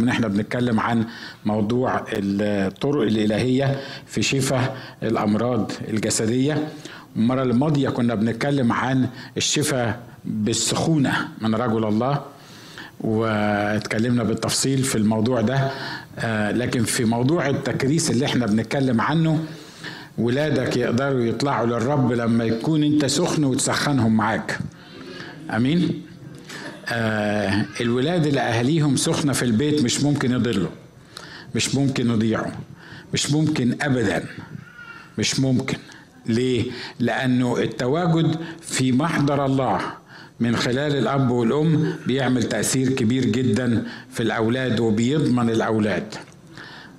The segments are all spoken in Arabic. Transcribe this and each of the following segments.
ان إحنا بنتكلم عن موضوع الطرق الإلهية في شفاء الأمراض الجسدية. المرة الماضيه كنا بنتكلم عن الشفاء بالسخونة من رجل الله واتكلمنا بالتفصيل في الموضوع ده. آه، لكن في موضوع التكريس اللي إحنا بنتكلم عنه ولادك يقدروا يطلعوا للرب لما يكون انت سخن وتسخنهم معاك. آمين؟ آه الولاد اللي أهاليهم سخنة في البيت مش ممكن يضلوا مش ممكن يضيعوا مش ممكن ابدا مش ممكن. ليه؟ لأنه التواجد في محضر الله من خلال الأب والأم بيعمل تأثير كبير جدا في الأولاد وبيضمن الأولاد.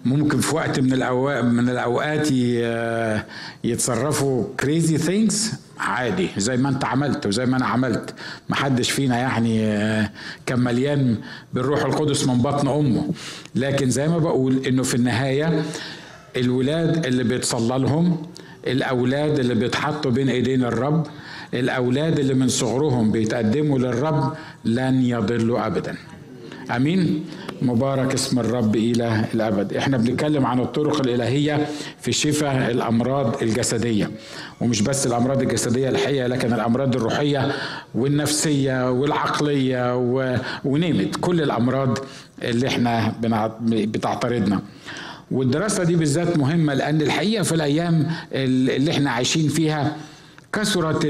ممكن في وقت من الاوقات من الأوقات يتصرفوا crazy things عادي زي ما انت عملت وزي ما أنا عملت. محدش فينا يعني كان مليان بالروح القدس من بطن أمه. لكن زي ما بقول إنه في النهاية الولاد اللي بيتصلى لهم الأولاد اللي بيتحطوا بين إيدين الرب الأولاد اللي من صغرهم بيتقدموا للرب لن يضلوا ابدا. آمين؟ مبارك اسم الرب إلى الأبد. إحنا بنتكلم عن الطرق الإلهية في شفاء الأمراض الجسدية. ومش بس الأمراض الجسدية الحقيقة لكن الأمراض الروحية والنفسية والعقلية و... ونيمت كل الأمراض اللي إحنا بتعترضنا. والدراسة دي بالذات مهمة لأن الحقيقة في الأيام اللي إحنا عايشين فيها كثرت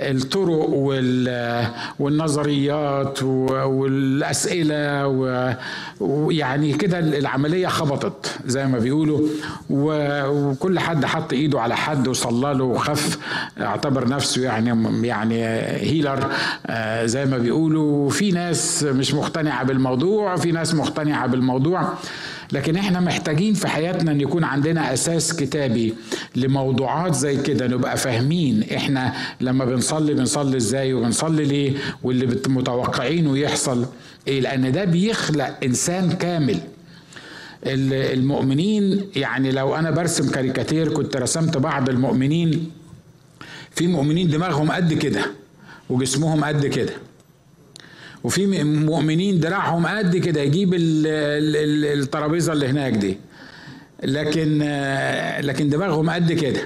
الطرق والنظريات والأسئلة ويعني كده العملية خبطت زي ما بيقولوا. وكل حد حط إيده على حد وصلى له وخف اعتبر نفسه يعني يعني هيلر زي ما بيقولوا. في ناس مش مقتنعة بالموضوع في ناس مقتنعة بالموضوع. لكن إحنا محتاجين في حياتنا ان يكون عندنا أساس كتابي لموضوعات زي كده نبقى فاهمين إحنا لما بنصلي بنصلي إزاي وبنصلي ليه واللي متوقعينه يحصل إيه لأن ده بيخلق انسان كامل. المؤمنين يعني لو أنا برسم كاريكاتير كنت رسمت بعض المؤمنين في مؤمنين دماغهم قد كده وجسمهم قد كده. وفي مؤمنين دراعهم قد كده يجيب الترابيزة اللي هناك دي. لكن لكن دماغهم قد كده.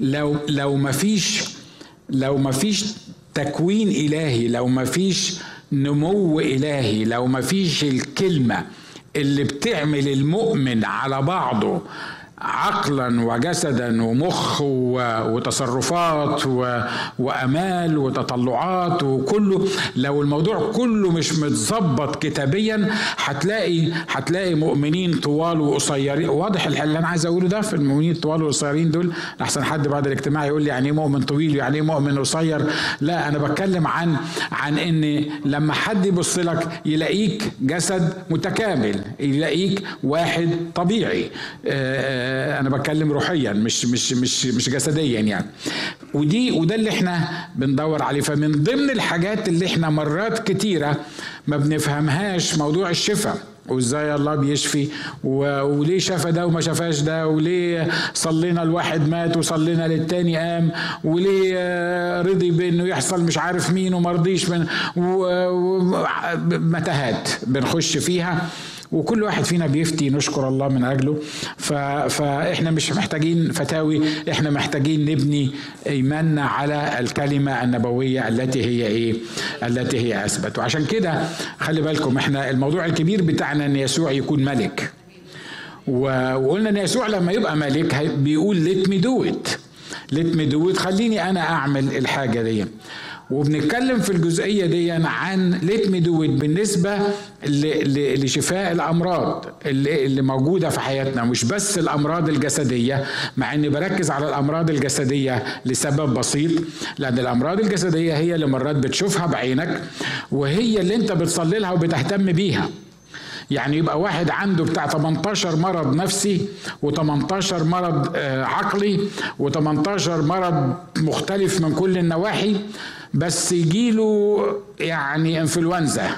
لو لو ما فيش لو ما فيش تكوين إلهي لو ما فيش نمو إلهي لو ما فيش الكلمة اللي بتعمل المؤمن على بعضه عقلا وجسدا ومخ وتصرفات وأمال وتطلعات وكله. لو الموضوع كله مش متظبط كتابيا هتلاقي هتلاقي مؤمنين طوال وقصيرين. واضح اللي أنا عايز أقوله ده في المؤمنين الطوال والقصيرين دول. أحسن حد بعد الاجتماع يقول لي يعني إيه مؤمن طويل يعني إيه مؤمن قصير. لا أنا بتكلم عن عن إن لما حد يبص لك يلاقيك جسد متكامل يلاقيك واحد طبيعي. أنا بتكلم روحيا مش مش مش مش جسديا يعني. ودي وده اللي إحنا بندور عليه. فمن ضمن الحاجات اللي إحنا مرات كتيرة ما بنفهمهاش موضوع الشفاء وإزاي الله بيشفي وليه شفى ده وما شفاش ده وليه صلينا الواحد مات وصلينا للتاني قام وليه رضي بإنه يحصل مش عارف مين وما رضيش من متاهات بنخش فيها. وكل واحد فينا بيفتي نشكر الله من أجله. فإحنا مش محتاجين فتاوي إحنا محتاجين نبني إيماننا على الكلمة النبوية التي هي إيه؟ التي هي أثبت. وعشان كده خلي بالكم إحنا الموضوع الكبير بتاعنا إن يسوع يكون ملك. وقلنا إن يسوع لما يبقى ملك بيقول let me do it let me do it خليني أنا أعمل الحاجة دي. وبنتكلم في الجزئية دي عن let me do بالنسبة لشفاء الأمراض اللي, اللي موجودة في حياتنا مش بس الأمراض الجسدية مع إني بركز على الأمراض الجسدية لسبب بسيط لأن الأمراض الجسدية هي اللي مرات بتشوفها بعينك وهي اللي أنت بتصلي لها وبتهتم بيها. يعني يبقى واحد عنده بتاع 18 مرض نفسي و18 مرض عقلي و18 مرض مختلف من كل النواحي بس يجيله يعني انفلونزا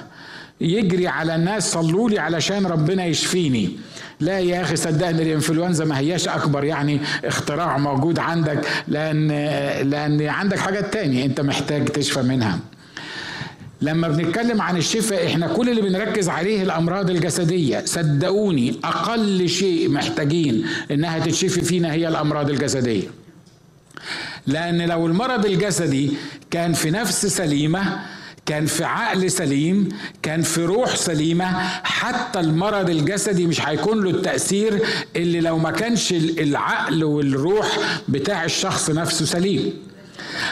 يجري على الناس صلوا لي علشان ربنا يشفيني. لا يا أخي صدقني الإنفلونزا ما هياش أكبر يعني اختراع موجود عندك لأن لأن عندك حاجات تانية أنت محتاج تشفى منها. لما بنتكلم عن الشفاء إحنا كل اللي بنركز عليه الأمراض الجسدية. صدقوني أقل شيء محتاجين إنها تتشفي فينا هي الأمراض الجسدية. لأن لو المرض الجسدي كان في نفس سليمة كان في عقل سليم كان في روح سليمة حتى المرض الجسدي مش هيكون له التأثير اللي لو ما كانش العقل والروح بتاع الشخص نفسه سليم.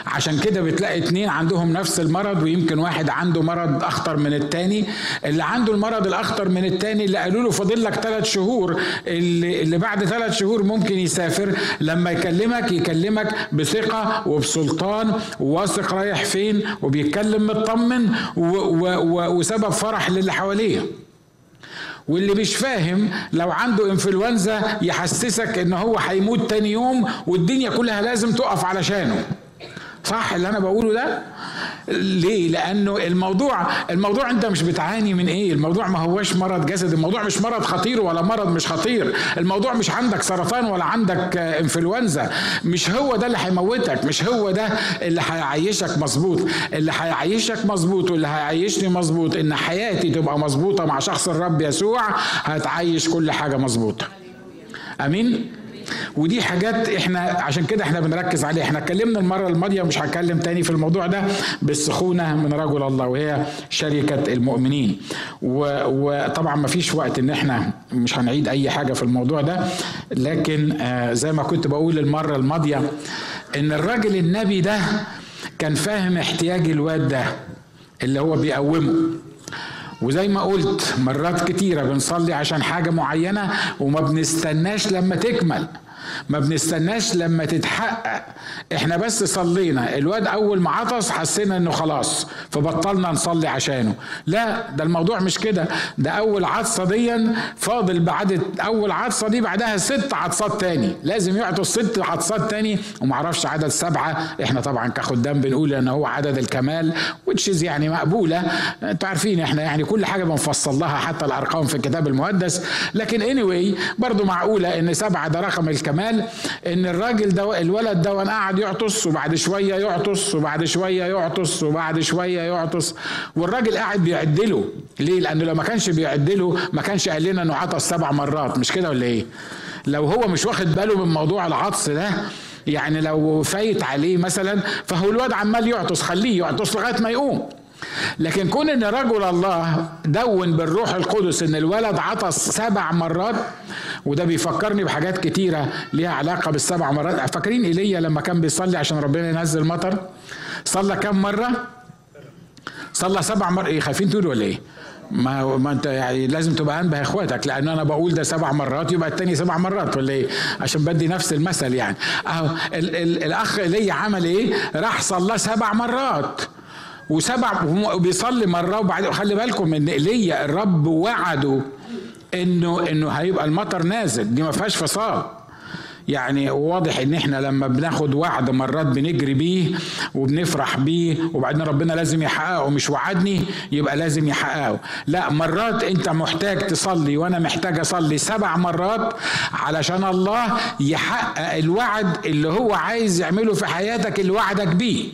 عشان كده بتلاقي اتنين عندهم نفس المرض ويمكن واحد عنده مرض أخطر من التاني. اللي عنده المرض الأخطر من التاني اللي قالوا له فاضل لك ثلاث شهور اللي, اللي بعد ثلاث شهور ممكن يسافر. لما يكلمك يكلمك بثقة وبسلطان وواثق رايح فين وبيتكلم مطمن وسبب فرح للي حواليه. واللي مش فاهم لو عنده إنفلونزا يحسسك إن هو هيموت تاني يوم والدنيا كلها لازم تقف علشانه. صح اللي أنا بقوله ده؟ ليه؟ لأنه الموضوع الموضوع أنت مش بتعاني من إيه؟ الموضوع ما هوش مرض جسد الموضوع مش مرض خطير ولا مرض مش خطير. الموضوع مش عندك سرطان ولا عندك إنفلونزا. مش هو ده اللي هيموتك مش هو ده اللي هيعيشك مظبوط. اللي هيعيشك مظبوط واللي هيعيشني مظبوط إن حياتي تبقى مظبوطة مع شخص الرب يسوع هتعيش كل حاجة مظبوطة. آمين؟ ودي حاجات إحنا عشان كده إحنا بنركز عليها. إحنا اتكلمنا المرة الماضية ومش هتكلم تاني في الموضوع ده بالسخونة من رجل الله وهي شركة المؤمنين. وطبعا ما فيش وقت إن إحنا مش هنعيد أي حاجة في الموضوع ده لكن آه زي ما كنت بقول المرة الماضية إن الراجل النبي ده كان فاهم احتياج الواد ده اللي هو بيقومه. وزي ما قلت مرات كتيرة بنصلي عشان حاجة معينة وما بنستناش لما تكمل. ما بنستناش لما تتحقق. إحنا بس صلينا. الواد أول ما عطس حسينا إنه خلاص فبطلنا نصلي عشانه. لا ده الموضوع مش كده. ده أول عطسة دي فاضل بعد أول عطسة دي بعدها ست عطسات تاني. لازم يعطس ست عطسات تاني. ومعرفش عدد سبعة. إحنا طبعا كخدام بنقول إن هو عدد الكمال وتشيز يعني مقبولة. أنتوا عارفين إحنا يعني كل حاجة بنفصل لها حتى الأرقام في الكتاب المقدس. لكن اني anyway برضو معقولة إن سبعة ده رقم الكمال. إن الراجل ده الولد ده قاعد يعطس وبعد شوية يعطس وبعد شوية يعطس وبعد شوية يعطس والراجل قاعد بيعدله ليه؟ لأنه لو ما كانش بيعدله ما كانش قال لنا إنه عطس سبع مرات مش كده ولا إيه؟ لو هو مش واخد باله من موضوع العطس ده يعني لو فايت عليه مثلا فهو الواد عمال يعطس خليه يعطس لغاية ما يقوم لكن كون إن رجل الله دون بالروح القدس إن الولد عطس سبع مرات وده بيفكرني بحاجات كتيرة ليها علاقة بالسبع مرات. فاكرين إيليا لما كان بيصلي عشان ربنا ينزل مطر؟ صلى كم مرة؟ صلى سبع مرات. إيه خايفين تقولوا ولا إيه؟ ما ما أنت يعني لازم تبقى أنبه إخواتك لأن أنا بقول ده سبع مرات يبقى التاني سبع مرات ولا إيه؟ عشان بدي نفس المثل يعني. أهو ال ال الأخ إيليا عمل إيه؟ راح صلى سبع مرات. وسبع وبيصلي مرة وبعد خلي بالكم إن إيليا الرب وعده إنه إنه هيبقى المطر نازل دي ما فيهاش فصال. يعني واضح إن إحنا لما بناخد وعد مرات بنجري بيه وبنفرح بيه وبعدين ربنا لازم يحققه مش وعدني يبقى لازم يحققه. لا مرات أنت محتاج تصلي وأنا محتاج أصلي سبع مرات علشان الله يحقق الوعد اللي هو عايز يعمله في حياتك اللي وعدك بيه.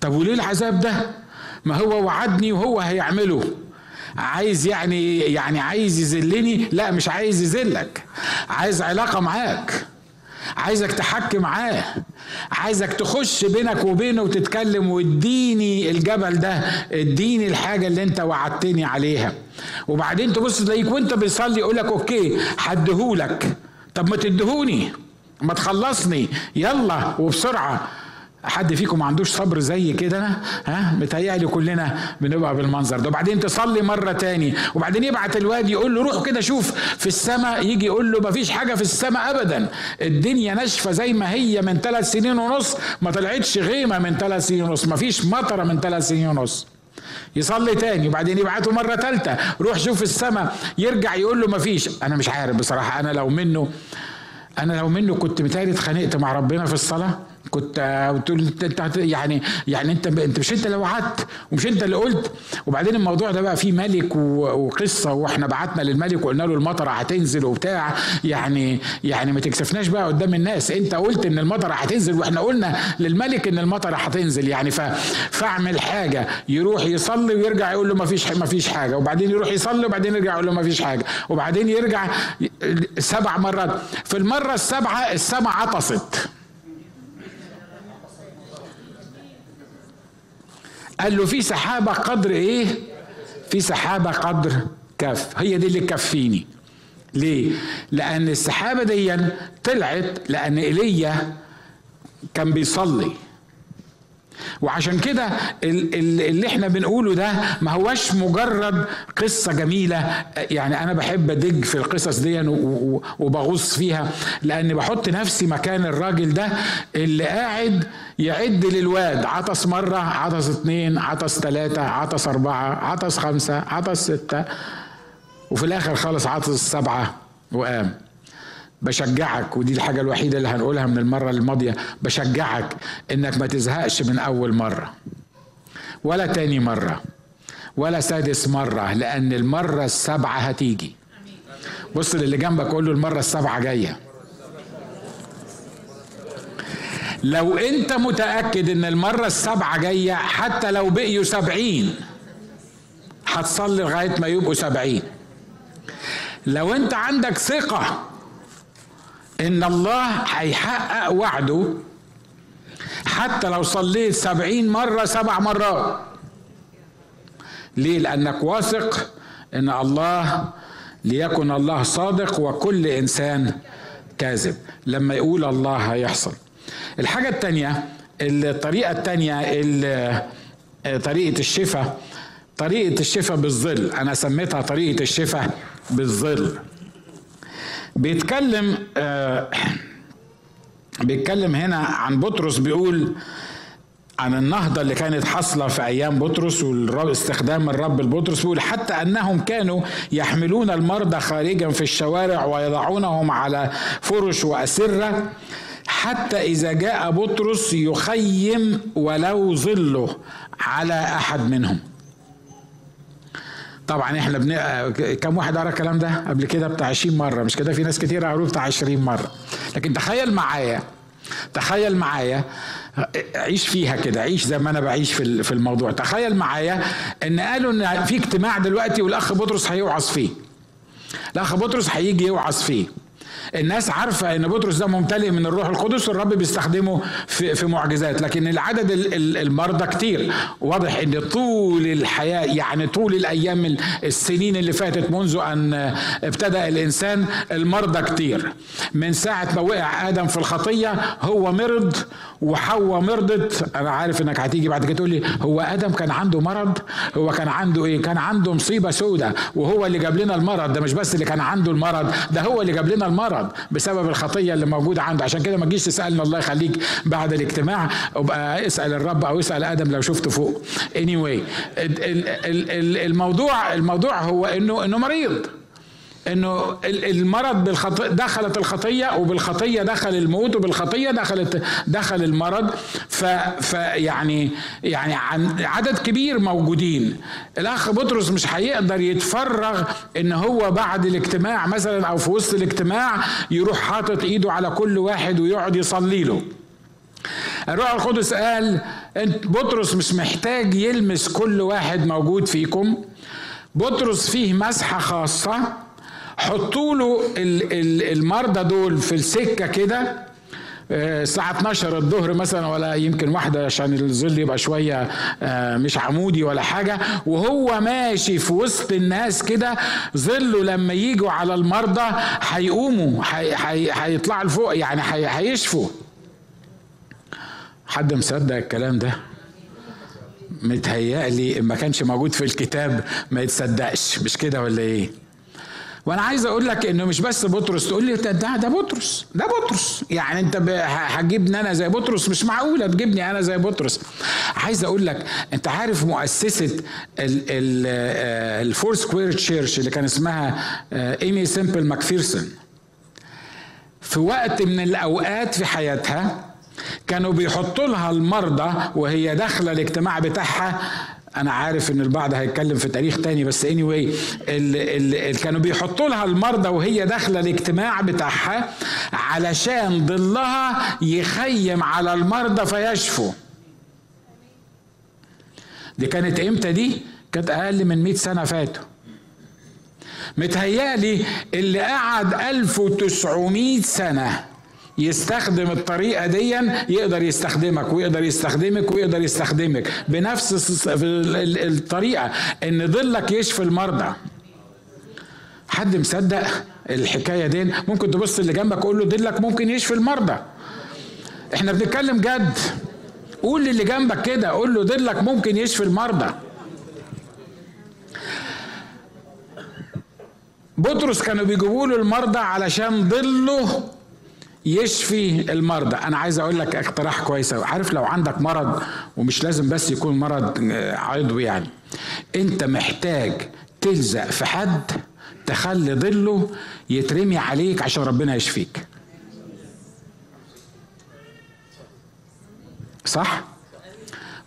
طب وليه العذاب ده؟ ما هو وعدني وهو هيعمله. عايز يعني يعني عايز يذلني؟ لا مش عايز يذلك. عايز علاقة معاك. عايزك تحكي معاه. عايزك تخش بينك وبينه وتتكلم واديني الجبل ده اديني الحاجة اللي انت وعدتني عليها. وبعدين تبص تلاقيك وانت بتصلي يقول لك أوكي هديهولك. طب ما تديهوني ما تخلصني. يلا وبسرعة. حد فيكم ما عندوش صبر زي كده ها؟ متهيألي كلنا بنبقى بالمنظر ده. وبعدين تصلي مرة تاني وبعدين يبعت الواد يقول له روح كده شوف في السماء يجي يقول له ما فيش حاجة في السماء أبدا. الدنيا ناشفة زي ما هي من ثلاث سنين ونص ما طلعتش غيمة من ثلاث سنين ونص ما فيش مطرة من ثلاث سنين ونص. يصلي تاني وبعدين يبعته مرة ثالثة روح شوف السماء. يرجع يقول له ما فيش أنا مش عارف بصراحة أنا لو منه أنا لو منه كنت متهيألي اتخانقت مع ربنا في الصلاة. كنت له انت يعني يعني انت انت مش انت اللي وعدت ومش انت اللي قلت. وبعدين الموضوع ده بقى فيه ملك وقصة وإحنا بعتنا للملك وقلنا له المطرة هتنزل وبتاع. يعني يعني ما تكسفناش بقى قدام الناس. انت قلت ان المطرة هتنزل وإحنا قلنا للملك ان المطرة هتنزل. يعني فاعمل حاجة. يروح يصلي ويرجع يقول له ما فيش ما فيش حاجة. وبعدين يروح يصلي وبعدين يرجع يقول له ما فيش حاجة. وبعدين يرجع سبع مرات. في المرة السابعة السماء عطست. قال له في سحابة قدر إيه؟ في سحابة قدر كف. هي دي اللي تكفيني ليه؟ لأن السحابة دي طلعت لأن إيليا كان بيصلي. وعشان كده اللي إحنا بنقوله ده ما هوش مجرد قصة جميلة. يعني أنا بحب أدج في القصص دي وبغوص فيها لأن بحط نفسي مكان الراجل ده اللي قاعد يعد للواد. عطس مرة عطس اتنين عطس تلاتة عطس أربعة عطس خمسة عطس ستة وفي الآخر خالص عطس سبعة وقام. بشجعك ودي الحاجة الوحيدة اللي هنقولها من المرة الماضية بشجعك إنك ما تزهقش من أول مرة ولا تاني مرة ولا سادس مرة لأن المرة السابعة هتيجي. بص للي جنبك قول له المرة السابعة جاية. لو أنت متأكد إن المرة السابعة جاية حتى لو بقيوا سبعين هتصلي لغاية ما يبقوا سبعين. لو أنت عندك ثقة إن الله هيحقق وعده. حتى لو صليت سبعين مرة سبع مرات. ليه؟ لأنك واثق إن الله ليكن الله صادق وكل إنسان كاذب. لما يقول الله هيحصل. الحاجة التانية الطريقة التانية طريقة الشفاء. طريقة الشفاء بالظل. أنا سميتها طريقة الشفاء بالظل. بيتكلم آه بيتكلم هنا عن بطرس بيقول عن النهضة اللي كانت حاصلة في أيام بطرس واستخدام الرب لبطرس بيقول حتى أنهم كانوا يحملون المرضى خارجا في الشوارع ويضعونهم على فرش وأسرة حتى إذا جاء بطرس يخيم ولو ظله على أحد منهم. طبعا إحنا بن... كم واحد قرأ الكلام ده؟ قبل كده بتاع 20 مرة. مش كده؟ في ناس كتير قروه بتاع 20 مرة. لكن تخيل معايا تخيل معايا عيش فيها كده. عيش زي ما أنا بعيش في في الموضوع. تخيل معايا إن قالوا إن في اجتماع دلوقتي والأخ بطرس هيوعظ فيه. الأخ بطرس هيجي يوعظ فيه. الناس عارفة إن بطرس ده ممتلئ من الروح القدس والرب بيستخدمه في في معجزات لكن العدد المرضى كتير. واضح إن طول الحياة يعني طول الأيام السنين اللي فاتت منذ أن ابتدأ الإنسان المرضى كتير. من ساعة ما وقع آدم في الخطية هو مرض وحواء مرضت. أنا عارف إنك هتيجي بعد كده تقول لي هو آدم كان عنده مرض؟ هو كان عنده إيه؟ كان عنده مصيبة سوداء وهو اللي جاب لنا المرض. ده مش بس اللي كان عنده المرض ده هو اللي جاب لنا المرض. بسبب الخطية اللي موجودة عنده عشان كده ما تجيش تسالنا الله يخليك بعد الاجتماع. ابقى اسأل الرب أو اسأل آدم لو شفته فوق. Anyway الموضوع الموضوع هو انه إنه مريض. إنه المرض بالخطية دخلت الخطية وبالخطية دخل الموت وبالخطية دخلت دخل المرض ف فيعني يعني عن عدد كبير موجودين. الأخ بطرس مش هيقدر يتفرغ إن هو بعد الاجتماع مثلا أو في وسط الاجتماع يروح حاطط إيده على كل واحد ويقعد يصلي له. الروح القدس قال انت بطرس مش محتاج يلمس كل واحد موجود فيكم. بطرس فيه مسحة خاصة. حطوا له المرضى دول في السكة كده الساعة 12 الظهر مثلا ولا يمكن واحدة عشان الظل يبقى شوية مش عمودي ولا حاجة. وهو ماشي في وسط الناس كده ظله لما يجوا على المرضى هيقوموا هيطلعوا لفوق يعني هيشفوا. حد مصدق الكلام ده؟ متهيألي ما كانش موجود في الكتاب ما يتصدقش. مش كده ولا إيه؟ وأنا عايز أقول لك انه مش بس بطرس تقول لي ده ده بطرس ده بطرس. يعني انت هتجيبني أنا زي بطرس مش معقولة تجيبني أنا زي بطرس. عايز أقول لك انت عارف مؤسسة ال Foursquare Church اللي كان اسمها ايمي سيمبل ماكفيرسون. في وقت من الاوقات في حياتها كانوا بيحطوا لها المرضى وهي داخلة الاجتماع بتاعها أنا عارف إن البعض هيتكلم في تاريخ تاني بس اني anyway ال كانوا بيحطوا لها المرضى وهي داخلة الاجتماع بتاعها علشان ضلها يخيم على المرضى فيشفوا. دي كانت إمتى دي؟ كانت أقل من 100 سنة فاتوا. متهيألي اللي قعد 1900 سنة يستخدم الطريقة دي يقدر يستخدمك ويقدر يستخدمك ويقدر يستخدمك. بنفس الطريقة إن ظلك يشفي المرضى. حد مصدق الحكاية دي؟ ممكن تبص اللي جنبك قول له ظلك ممكن يشفي المرضى. إحنا بنتكلم جد. قول للي جنبك كده قول له ظلك ممكن يشفي المرضى. بطرس كانوا بيجيبوا له المرضى علشان ظله يشفي المرضى. أنا عايز أقول لك اقتراح كويس عارف لو عندك مرض ومش لازم بس يكون مرض آه، عضوي يعني أنت محتاج تلزق في حد تخلي ظله يترمي عليك عشان ربنا يشفيك. صح؟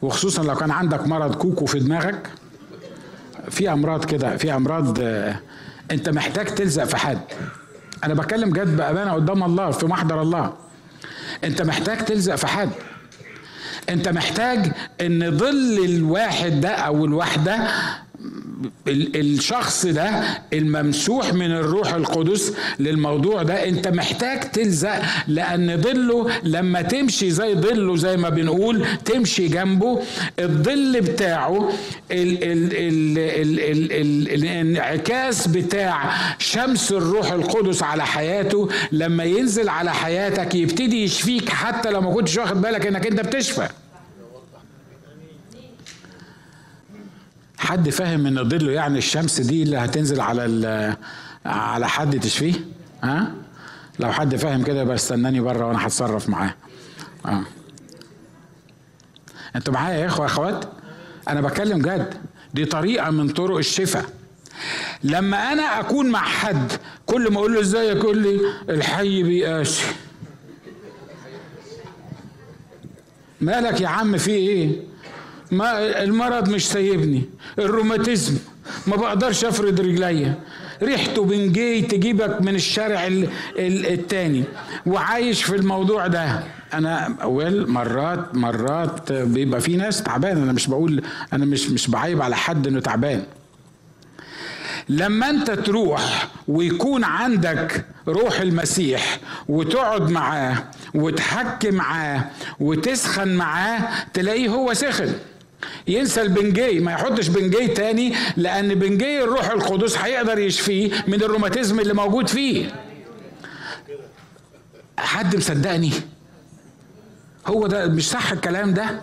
وخصوصا لو كان عندك مرض كوكو في دماغك في أمراض كده في أمراض آه، أنت محتاج تلزق في حد. أنا بتكلم جد بأمانة قدام الله في محضر الله. أنت محتاج تلزق في حد. أنت محتاج إن ظل الواحد ده أو الواحده الشخص ده الممسوح من الروح القدس للموضوع ده. انت محتاج تلزق لأن ظله لما تمشي زي ظله زي ما بنقول تمشي جنبه الظل بتاعه الانعكاس بتاع شمس الروح القدس على حياته. لما ينزل على حياتك يبتدي يشفيك حتى لو ما كنتش واخد بالك انك انت بتشفى. حد فاهم ان ظله يعني الشمس دي اللي هتنزل على على حد تشفيه؟ ها؟ لو حد فاهم كده يبقى استناني بره وأنا هتصرف معاه. آه. أنتوا معايا يا إخوة أخوات؟ أنا بتكلم جد. دي طريقة من طرق الشفاء. لما أنا أكون مع حد كل ما أقول له ازيك يقول لي الحي بيقاسي مالك يا عم في إيه؟ ما المرض مش سايبني الروماتيزم. ما بقدرش أفرد رجليا ريحته بنجي تجيبك من الشارع التاني. وعايش في الموضوع ده. أنا أول مرات مرات بيبقى في ناس تعبان. أنا مش بقول أنا مش مش بعيب على حد إنه تعبان. لما أنت تروح ويكون عندك روح المسيح وتقعد معاه وتحكي معاه وتسخن معاه تلاقيه هو سخن. ينسى البنجي ما يحطش بنجي تاني لأن بنجي الروح القدس هيقدر يشفيه من الروماتيزم اللي موجود فيه. حد مصدقني؟ هو ده مش صح الكلام ده؟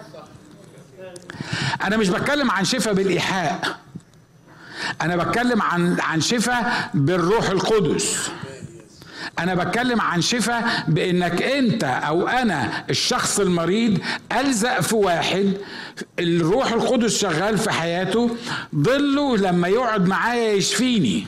أنا مش بتكلم عن شفاء بالإيحاء. أنا بتكلم عن عن شفاء بالروح القدس. أنا بتكلم عن شفاء بإنك أنت أو أنا الشخص المريض ألزق في واحد الروح القدس شغال في حياته ضله لما يقعد معايا يشفيني.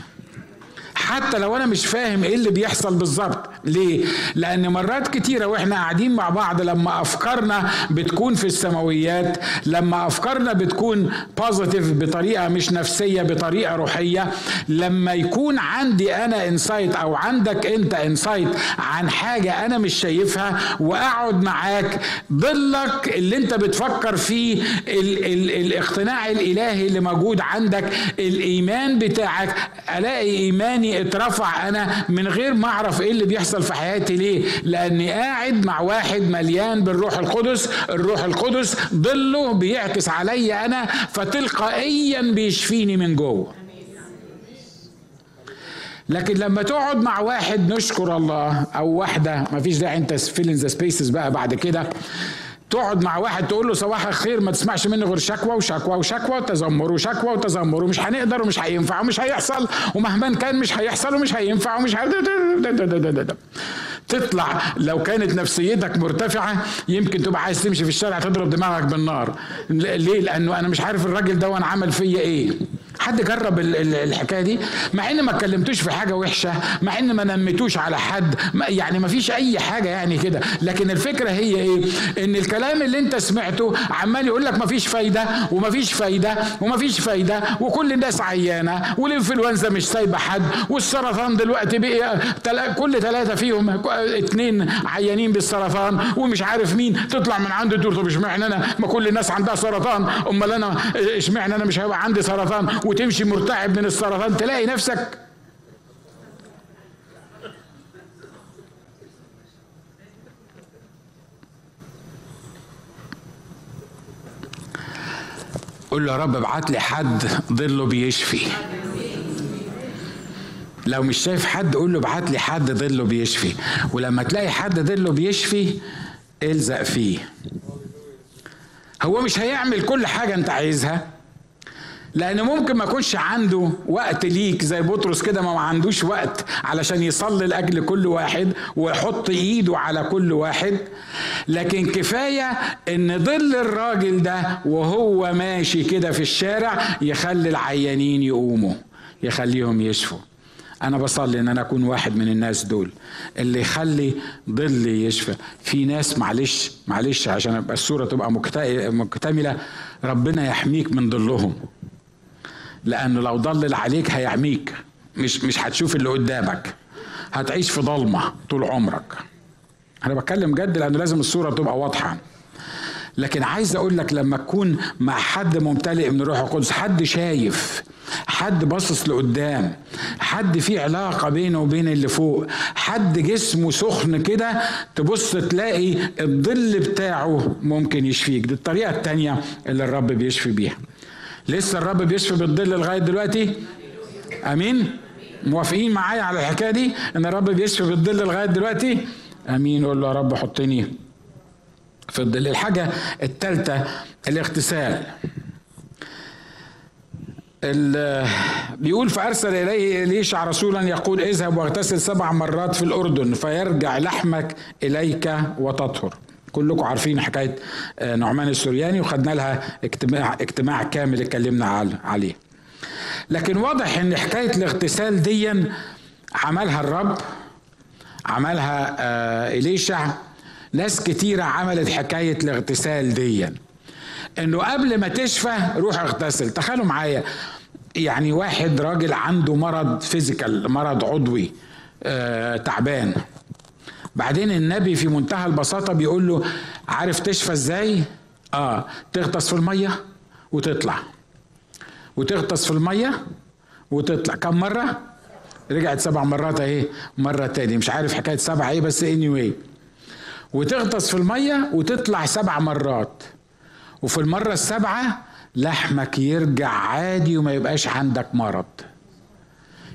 حتى لو أنا مش فاهم إيه اللي بيحصل بالظبط ليه؟ لأن مرات كتيرة وإحنا قاعدين مع بعض لما أفكارنا بتكون في السماويات لما أفكارنا بتكون بوزيتيف بطريقة مش نفسية بطريقة روحية لما يكون عندي أنا insight أو عندك أنت insight عن حاجة أنا مش شايفها وأقعد معاك ضلك اللي أنت بتفكر فيه ال ال الاقتناع الإلهي اللي موجود عندك الإيمان بتاعك ألاقي إيماني اترفع أنا من غير ما أعرف إيه اللي بيحصل في حياتي ليه؟ لأني قاعد مع واحد مليان بالروح القدس الروح القدس ظله بيعكس عليا أنا فتلقائيا بيشفيني من جوه. لكن لما تقعد مع واحد نشكر الله أو واحدة ما فيش داعي أنت fill in the spaces بقى بعد كده. تقعد مع واحد تقول له صباح الخير ما تسمعش مني غير شكوى وشكوى وشكوى وتذمر وشكوى وتذمر ومش هنقدر ومش هينفع ومش هيحصل ومهما كان مش هيحصل ومش هينفع ومش تطلع. لو كانت نفسيتك مرتفعة يمكن تبقى عايز تمشي في الشارع تضرب دماغك بالنار. ليه؟ لأنه أنا مش عارف الراجل ده وأنا عمل فيا إيه. حد جرب الحكاية دي؟ مع إن ما اتكلمتوش في حاجة وحشة مع إن ما نمتوش على حد يعني ما فيش أي حاجة يعني كده. لكن الفكرة هي إيه؟ إن الكلام اللي أنت سمعته عمال يقول لك ما فيش فايدة وما فيش فايدة وما فيش فايدة وكل الناس عيانة والإنفلونزا مش سايبة حد والسرطان دلوقتي بقى كل ثلاثة فيهم اثنين عيانين بالسرطان ومش عارف مين. تطلع من عنده تقول طب اشمعنى أنا؟ ما كل الناس عندها سرطان. أمال أنا إشمعنى أنا مش هيبقى عندي سرطان؟ وتمشي مرتعب من السرطان تلاقي نفسك قول له يا رب ابعت لي حد ظله بيشفي. لو مش شايف حد قول له ابعت لي حد ظله بيشفي. ولما تلاقي حد ظله بيشفي الزق فيه. هو مش هيعمل كل حاجة انت عايزها. لأن ممكن ما يكونش عنده وقت ليك زي بطرس كده ما عندوش وقت علشان يصلي لأجل كل واحد ويحط إيده على كل واحد. لكن كفاية إن ظل الراجل ده وهو ماشي كده في الشارع يخلي العيانين يقوموا يخليهم يشفوا. أنا بصلي إن أنا أكون واحد من الناس دول اللي يخلي ظلي يشفى. في ناس معلش معلش عشان ابقى الصورة تبقى مكتملة ربنا يحميك من ظلهم. لأنه لو ضلل عليك هيعميك مش مش هتشوف اللي قدامك. هتعيش في ضلمه طول عمرك. أنا بتكلم جد لأنه لازم الصورة تبقى واضحة. لكن عايز أقول لك لما تكون مع حد ممتلئ من الروح القدس حد شايف حد باصص لقدام حد في علاقة بينه وبين اللي فوق حد جسمه سخن كده تبص تلاقي الظل بتاعه ممكن يشفيك. دي الطريقة التانية اللي الرب بيشفي بيها. لسه الرب بيشفي بالظل لغاية دلوقتي؟ آمين؟ موافقين معايا على الحكاية دي؟ إن الرب بيشفي بالظل لغاية دلوقتي؟ آمين. قول له يا رب حطني في الظل الحاجة الثالثه الاغتسال. بيقول فأرسل إليه ليشع رسولا يقول اذهب واغتسل سبع مرات في الأردن فيرجع لحمك إليك وتطهر. كلكم عارفين حكاية آه، نعمان السورياني وخدنا لها اجتماع اجتماع كامل اتكلمنا عليه. لكن واضح إن حكاية الاغتسال دي عملها الرب عملها آه، إليشع. ناس كتيرة عملت حكاية الاغتسال دي إنه قبل ما تشفى روح اغتسل. تخيلوا معايا يعني واحد راجل عنده مرض فيزيكال مرض عضوي آه تعبان. بعدين النبي في منتهى البساطة بيقول له عارف تشفى إزاي؟ آه تغطس في المية وتطلع. وتغطس في المية وتطلع. كم مرة؟ رجعت سبع مرات أهي مرة تاني. مش عارف حكاية سبعة إيه بس anyway. وتغطس في المية وتطلع سبع مرات. وفي المرة السابعة لحمك يرجع عادي وما يبقاش عندك مرض.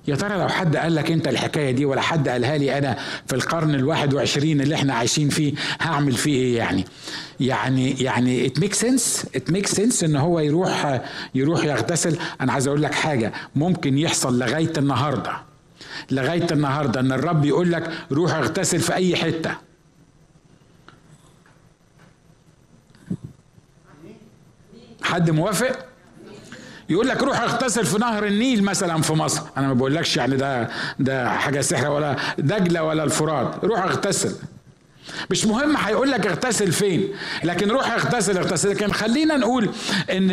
يا ترى لو حد قال لك انت الحكاية دي ولا حد قالها لي أنا في القرن الواحد وعشرين اللي إحنا عايشين فيه هعمل فيه إيه يعني؟ يعني يعني it make sense it make sense ان هو يروح يروح يغتسل. أنا عايز أقول لك حاجة ممكن يحصل لغاية النهارده لغاية النهارده ان الرب يقول لك روح اغتسل في أي حتة. حد موافق؟ يقول لك روح اغتسل في نهر النيل مثلا في مصر. أنا ما بقولكش يعني ده ده حاجة سحر ولا دجلة ولا الفرات. روح اغتسل. مش مهم هيقول لك اغتسل فين لكن روح اغتسل اغتسل. لكن خلينا نقول إن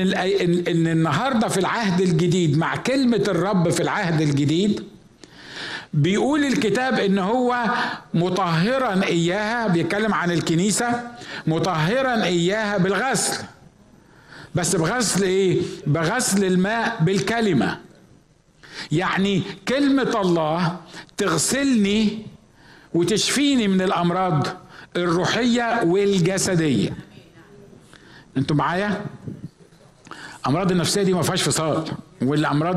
إن النهارده في العهد الجديد مع كلمة الرب في العهد الجديد بيقول الكتاب إن هو مطهرا إياها بيتكلم عن الكنيسة مطهرا إياها بالغسل. بس بغسل إيه؟ بغسل الماء بالكلمة. يعني كلمة الله تغسلني وتشفيني من الأمراض الروحية والجسدية. أنتوا معايا؟ امراض النفسية دي ما فيهاش فصال. والأمراض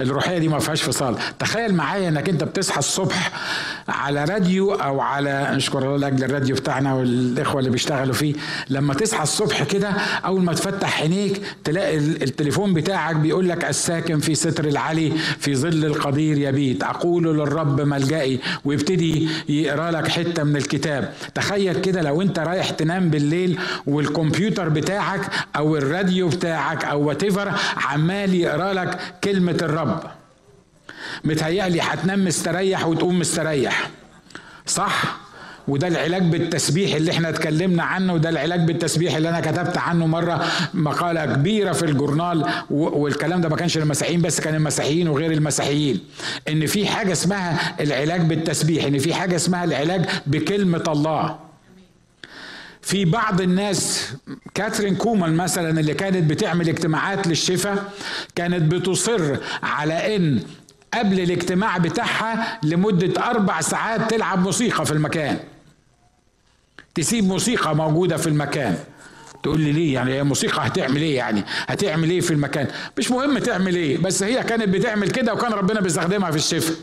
الروحية دي ما فيهاش فصال. تخيل معايا إنك أنت بتصحى الصبح على راديو أو على نشكر الله لأجل الراديو بتاعنا والإخوة اللي بيشتغلوا فيه. لما تصحى الصبح كده أول ما تفتح عينيك تلاقي التليفون بتاعك بيقول لك الساكن في ستر العلي في ظل القدير يبيت. أقول للرب ملجئي ويبتدي يقرأ لك حتة من الكتاب. تخيل كده لو أنت رايح تنام بالليل والكمبيوتر بتاعك أو الراديو بتاعك أو وات عمال يقرأ لك كلمة الرب. متهيألي هتنام مستريح وتقوم مستريح. صح؟ وده العلاج بالتسبيح اللي إحنا اتكلمنا عنه وده العلاج بالتسبيح اللي أنا كتبت عنه مرة مقالة كبيرة في الجورنال والكلام ده ما كانش للمسيحيين بس كان المسيحيين وغير المسيحيين. إن في حاجة اسمها العلاج بالتسبيح إن في حاجة اسمها العلاج بكلمة الله. في بعض الناس كاترين كومان مثلا اللي كانت بتعمل اجتماعات للشفاء كانت بتصر على إن قبل الاجتماع بتاعها لمدة أربع ساعات تلعب موسيقى في المكان. تسيب موسيقى موجودة في المكان. تقول لي ليه؟ يعني الموسيقى هتعمل إيه يعني؟ هتعمل إيه في المكان؟ مش مهم تعمل إيه بس هي كانت بتعمل كده وكان ربنا بيستخدمها في الشفاء.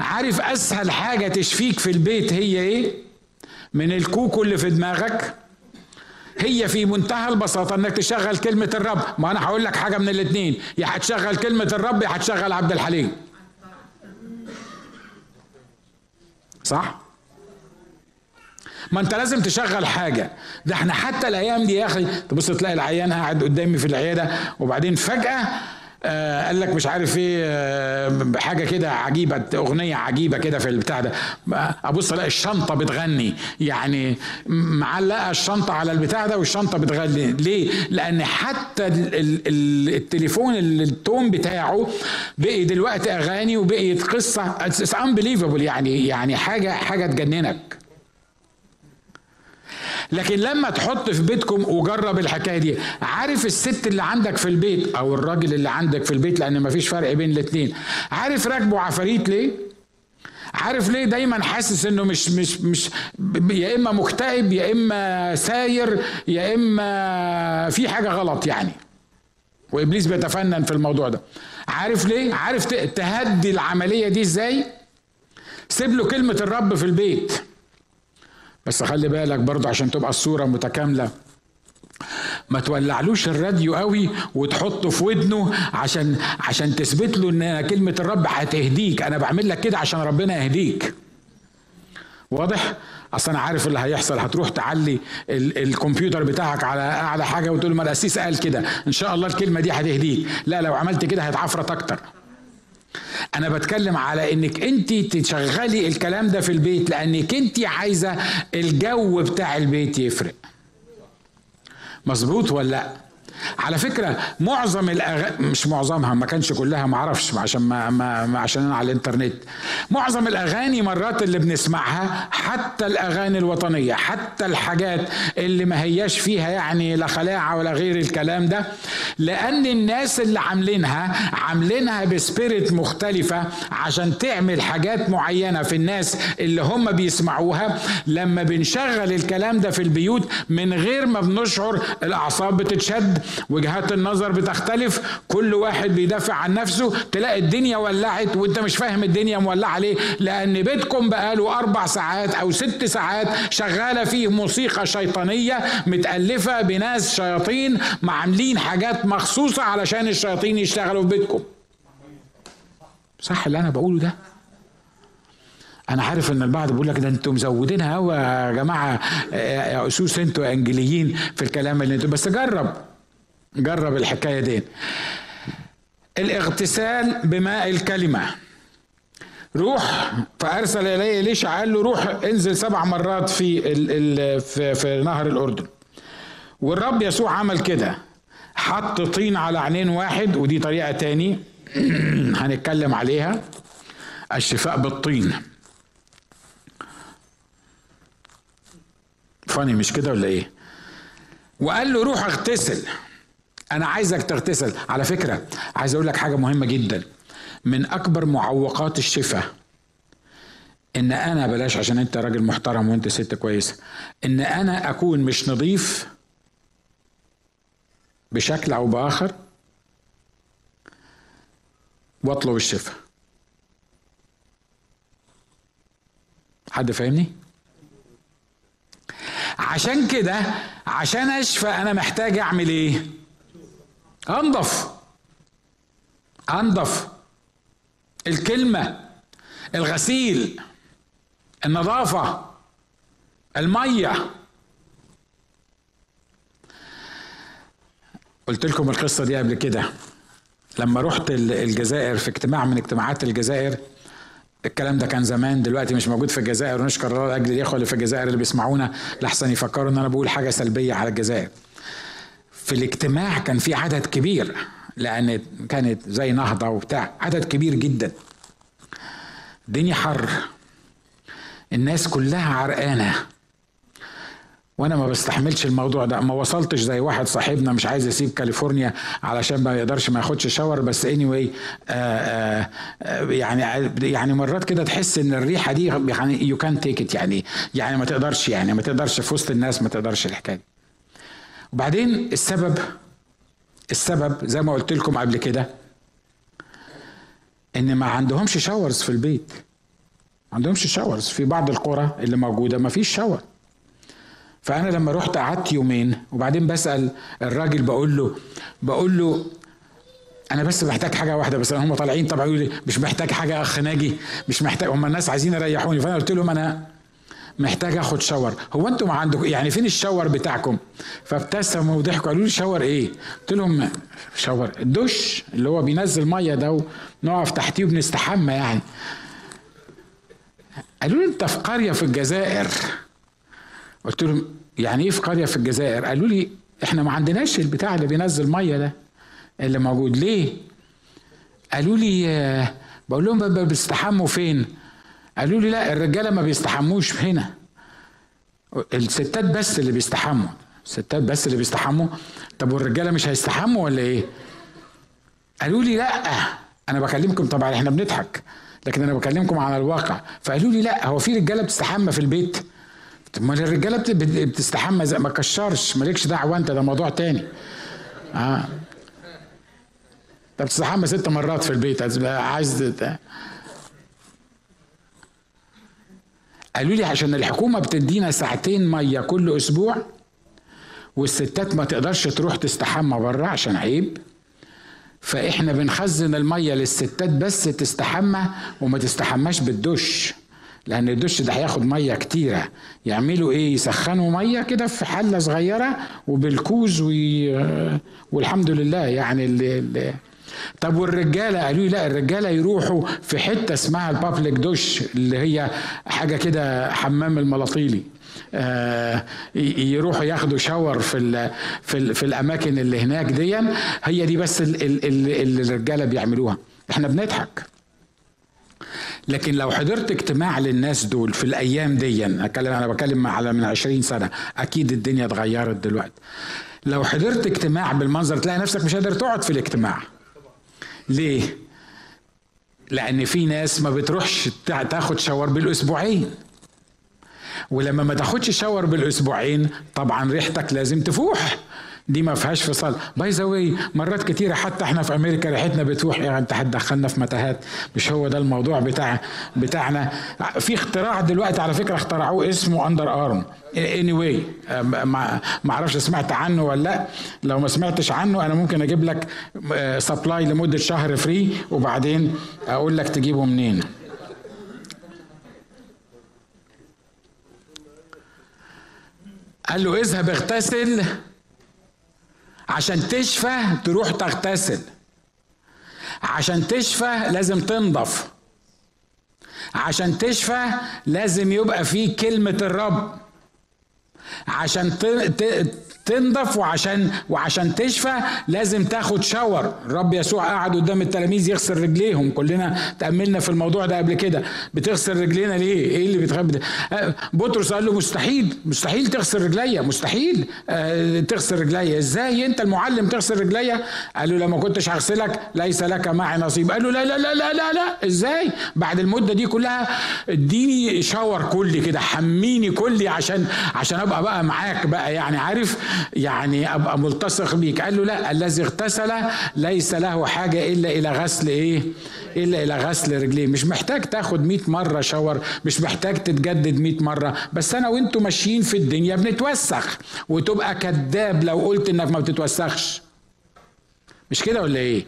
عارف أسهل حاجة تشفيك في البيت هي إيه؟ من الكوكو اللي في دماغك؟ هي في منتهى البساطة إنك تشغل كلمة الرب. ما أنا هقول لك حاجة من الاتنين. يا هتشغل كلمة الرب يا هتشغل عبد الحليم. صح؟ ما أنت لازم تشغل حاجة. ده إحنا حتى الأيام دي يا أخي تبص تلاقي العيان قاعد قدامي في العيادة وبعدين فجأة آه قال لك مش عارف إيه آه حاجة كده عجيبة أغنية عجيبة كده في البتاع ده. أبص ألاقي الشنطة بتغني. يعني معلقة الشنطة على البتاع ده والشنطة بتغني. ليه؟ لأن حتى التليفون ال tone بتاعه بقي دلوقتي أغاني وبقيت قصة. it's unbelievable يعني يعني حاجة حاجة تجننك. لكن لما تحط في بيتكم وجرب الحكاية دي عارف الست اللي عندك في البيت أو الراجل اللي عندك في البيت لأن مفيش فرق بين الاثنين عارف راكبه عفاريت ليه؟ عارف ليه دايما حاسس إنه مش مش مش يا إما مكتئب يا إما ساير يا إما في حاجة غلط يعني. وإبليس بيتفنن في الموضوع ده. عارف ليه؟ عارف تهدي العملية دي إزاي؟ سيب له كلمة الرب في البيت. بس خلي بالك برضه عشان تبقى الصورة متكاملة. ما تولعلوش الراديو قوي وتحطه في ودنه عشان عشان تثبت له إن كلمة الرب هتهديك. أنا بعمل لك كده عشان ربنا يهديك. واضح؟ أصل أنا عارف اللي هيحصل. هتروح تعلي ال الكمبيوتر بتاعك على أعلى حاجة وتقول ما القسيس قال كده. إن شاء الله الكلمة دي هتهديك. لا لو عملت كده هيتعفرت أكتر. أنا بتكلم على إنك أنت تشغلي الكلام ده في البيت لأنك أنت عايزة الجو بتاع البيت يفرق. مظبوط ولا لأ؟ على فكرة معظم الأغ... مش معظمها ما كانش كلها ما أعرفش عشان ما, ما عشان أنا على الإنترنت. معظم الأغاني مرات اللي بنسمعها حتى الأغاني الوطنية حتى الحاجات اللي ما هياش فيها يعني لا خلاعة ولا غير الكلام ده لأن الناس اللي عاملينها عاملينها بسبيريت مختلفة عشان تعمل حاجات معينة في الناس اللي هم بيسمعوها. لما بنشغل الكلام ده في البيوت من غير ما بنشعر الأعصاب بتتشد وجهات النظر بتختلف. كل واحد بيدافع عن نفسه. تلاقي الدنيا ولعت وانت مش فاهم الدنيا مولعة ليه. لأن بيتكم بقاله أربع ساعات أو ست ساعات شغالة فيه موسيقى شيطانية متألفة بناس شياطين عاملين حاجات مخصوصة علشان الشياطين يشتغلوا في بيتكم. صح اللي أنا بقوله ده؟ أنا عارف إن البعض بيقول لك ده أنتوا مزودينها يا جماعة. يا اسوس أنتوا إنجليين في الكلام اللي أنتوا بس جرب. جرب الحكاية دي. الاغتسال بماء الكلمة. روح فأرسل اليه ليش؟ قال له روح انزل سبع مرات في ال ال في, في نهر الأردن. والرب يسوع عمل كده. حط طين على عينين واحد ودي طريقة تاني. هنتكلم عليها. الشفاء بالطين. فاني مش كده ولا إيه؟ وقال له روح اغتسل. أنا عايزك تغتسل. على فكرة عايز أقول لك حاجة مهمة جدا. من أكبر معوقات الشفاء إن أنا بلاش عشان أنت راجل محترم وأنت ست كويسة إن أنا أكون مش نظيف بشكل أو بآخر وأطلب الشفاء حد فاهمني؟ عشان كده عشان أشفى أنا محتاج أعمل إيه؟ أنضف. أنضف. الكلمة الغسيل النظافة المية. قلت لكم القصة دي قبل كده. لما رحت الجزائر في اجتماع من اجتماعات الجزائر الكلام ده كان زمان دلوقتي مش موجود في الجزائر ونشكر الله لأجل الإخوة اللي في الجزائر اللي بيسمعونا لحسن يفكروا إن أنا بقول حاجة سلبية على الجزائر. في الاجتماع كان في عدد كبير لأن كانت زي نهضة وبتاع عدد كبير جدا. الدنيا حر. الناس كلها عرقانة. وأنا ما بستحملش الموضوع ده. ما وصلتش زي واحد صاحبنا مش عايز يسيب كاليفورنيا علشان ما يقدرش ما ياخدش شاور بس اني anyway آه، آه، يعني يعني مرات كده تحس إن الريحة دي يعني يو كان تيك يعني يعني ما تقدرش يعني ما تقدرش في وسط الناس ما تقدرش الحكاية وبعدين السبب السبب زي ما قلت لكم قبل كده إن ما عندهمش شاورز في البيت. ما عندهمش شاورز في بعض القرى اللي موجودة ما فيش شاور فأنا لما رحت قعدت يومين وبعدين بسأل الراجل بقول له بقول له أنا بس محتاج حاجة واحدة بس هم طالعين طبعا يقولوا لي مش محتاج حاجة أخ ناجي مش محتاج هم الناس عايزين يريحوني. فأنا قلت لهم أنا محتاج اخد شاور هو أنتم عندكم يعني فين الشاور بتاعكم؟ فابتسموا وضحكوا قالوا لي شاور إيه؟ قلت لهم شاور الدش اللي هو بينزل مية ده ونقف تحتيه وبنستحمى يعني. قالوا لي انت في قرية في الجزائر. قلت لهم يعني إيه في قرية في الجزائر؟ قالوا لي إحنا ما عندناش البتاع اللي بينزل مية ده اللي موجود. ليه؟ قالوا لي آه، بقول لهم بيستحموا فين؟ قالوا لي لا الرجالة ما بيستحموش هنا. الستات بس اللي بيستحموا. الستات بس اللي بيستحموا. طب والرجالة مش هيستحموا ولا إيه؟ قالوا لي لا. أنا بكلمكم طبعا إحنا بنضحك لكن أنا بكلمكم على الواقع. فقالوا لي لا هو في رجالة بتستحمى في البيت؟ ما الرجالة بتستحمى ما كشرش. مالكش دعوة أنت ده موضوع تاني. آه. طب بتستحمى ست مرات في البيت عايز قالوا لي عشان الحكومة بتدينا ساعتين مية كل أسبوع والستات ما تقدرش تروح تستحمى بره عشان عيب. فإحنا بنخزن المية للستات بس تستحمى وما تستحماش بالدش لأن الدش ده هياخد مية كتيرة. يعملوا إيه؟ يسخنوا مية كده في حلة صغيرة وبالكوز وي... والحمد لله يعني اللي طب والرجالة قالوا لي لا الرجالة يروحوا في حتة اسمها البابليك دوش اللي هي حاجة كده حمام الملاطيلي. آه يروحوا ياخدوا شاور في ال في, ال في الأماكن اللي هناك دي هي دي بس اللي الرجالة بيعملوها. إحنا بنضحك. لكن لو حضرت اجتماع للناس دول في الأيام دي اتكلم أنا بكلم على من 20 سنة أكيد الدنيا اتغيرت دلوقتي. لو حضرت اجتماع بالمنظر تلاقي نفسك مش قادر تقعد في الاجتماع. ليه؟ لأن في ناس ما بتروحش تاخد shower بالأسبوعين. ولما ما تاخدش shower بالأسبوعين طبعا ريحتك لازم تفوح. دي ما فيهاش فصال. by the way مرات كتيرة حتى إحنا في أمريكا ريحتنا بتروح. يعني انت هتدخلنا في متاهات مش هو ده الموضوع بتاع بتاعنا. في اختراع دلوقتي على فكرة اخترعوه اسمه underarm anyway ما أعرفش سمعت عنه ولا لا. لو ما سمعتش عنه أنا ممكن أجيب لك supply لمدة شهر free وبعدين أقول لك تجيبه منين. قال له اذهب اغتسل. عشان تشفى تروح تغتسل. عشان تشفى لازم تنضف. عشان تشفى لازم يبقى فيه كلمة الرب. عشان تنضف وعشان وعشان تشفى لازم تاخد شاور. الرب يسوع قعد قدام التلاميذ يغسل رجليهم. كلنا تأملنا في الموضوع ده قبل كده. بتغسل رجلينا ليه؟ إيه اللي بتخبي آه، بطرس قال له مستحيل. مستحيل تغسل رجليا. مستحيل. آه، تغسل رجليا. إزاي؟ أنت المعلم تغسل رجليا؟ قال له لما كنتش هغسلك. ليس لك معي نصيب. قال له لا لا لا لا لا لا. إزاي؟ بعد المدة دي كلها اديني شاور كلي كده. حميني كلي عشان عشان أبقى بقى معاك بقى يعني عارف؟ يعني أبقى ملتصق بيك. قال له لا الذي اغتسل ليس له حاجة إلا إلى غسل إيه؟ إلا إلى غسل رجليه. مش محتاج تاخد 100 مرة شاور مش محتاج تتجدد 100 مرة. بس أنا وأنتوا ماشيين في الدنيا بنتوسخ. وتبقى كذاب لو قلت إنك ما بتتوسخش. مش كده ولا إيه؟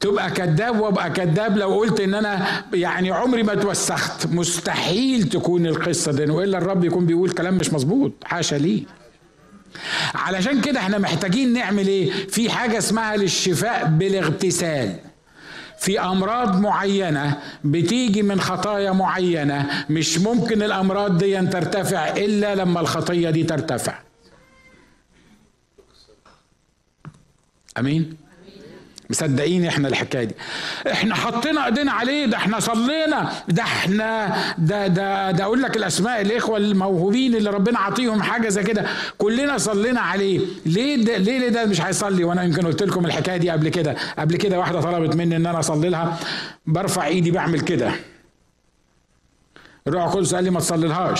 تبقى كذاب وأبقى كذاب لو قلت إن أنا يعني عمري ما اتوسخت. مستحيل تكون القصة دي. وإلا الرب يكون بيقول كلام مش مظبوط. حاشا ليه؟ علشان كده إحنا محتاجين نعمل إيه؟ في حاجة اسمها للشفاء بالاغتسال. في أمراض معينة بتيجي من خطايا معينة مش ممكن الأمراض دي ترتفع إلا لما الخطية دي ترتفع. أمين؟ مصدقين إحنا الحكاية دي. إحنا حطينا ايدينا عليه ده إحنا صلينا. ده إحنا ده ده ده أقول لك الاسماء الاخوة الموهوبين اللي ربنا عطيهم حاجة زي كده كلنا صلينا عليه. ليه ده ليه ده مش هيصلي؟ وأنا يمكن قلت لكم الحكاية دي قبل كده. قبل كده واحدة طلبت مني إن أنا أصلي لها. برفع إيدي بعمل كده. الروح القدس قال لي ما تصلي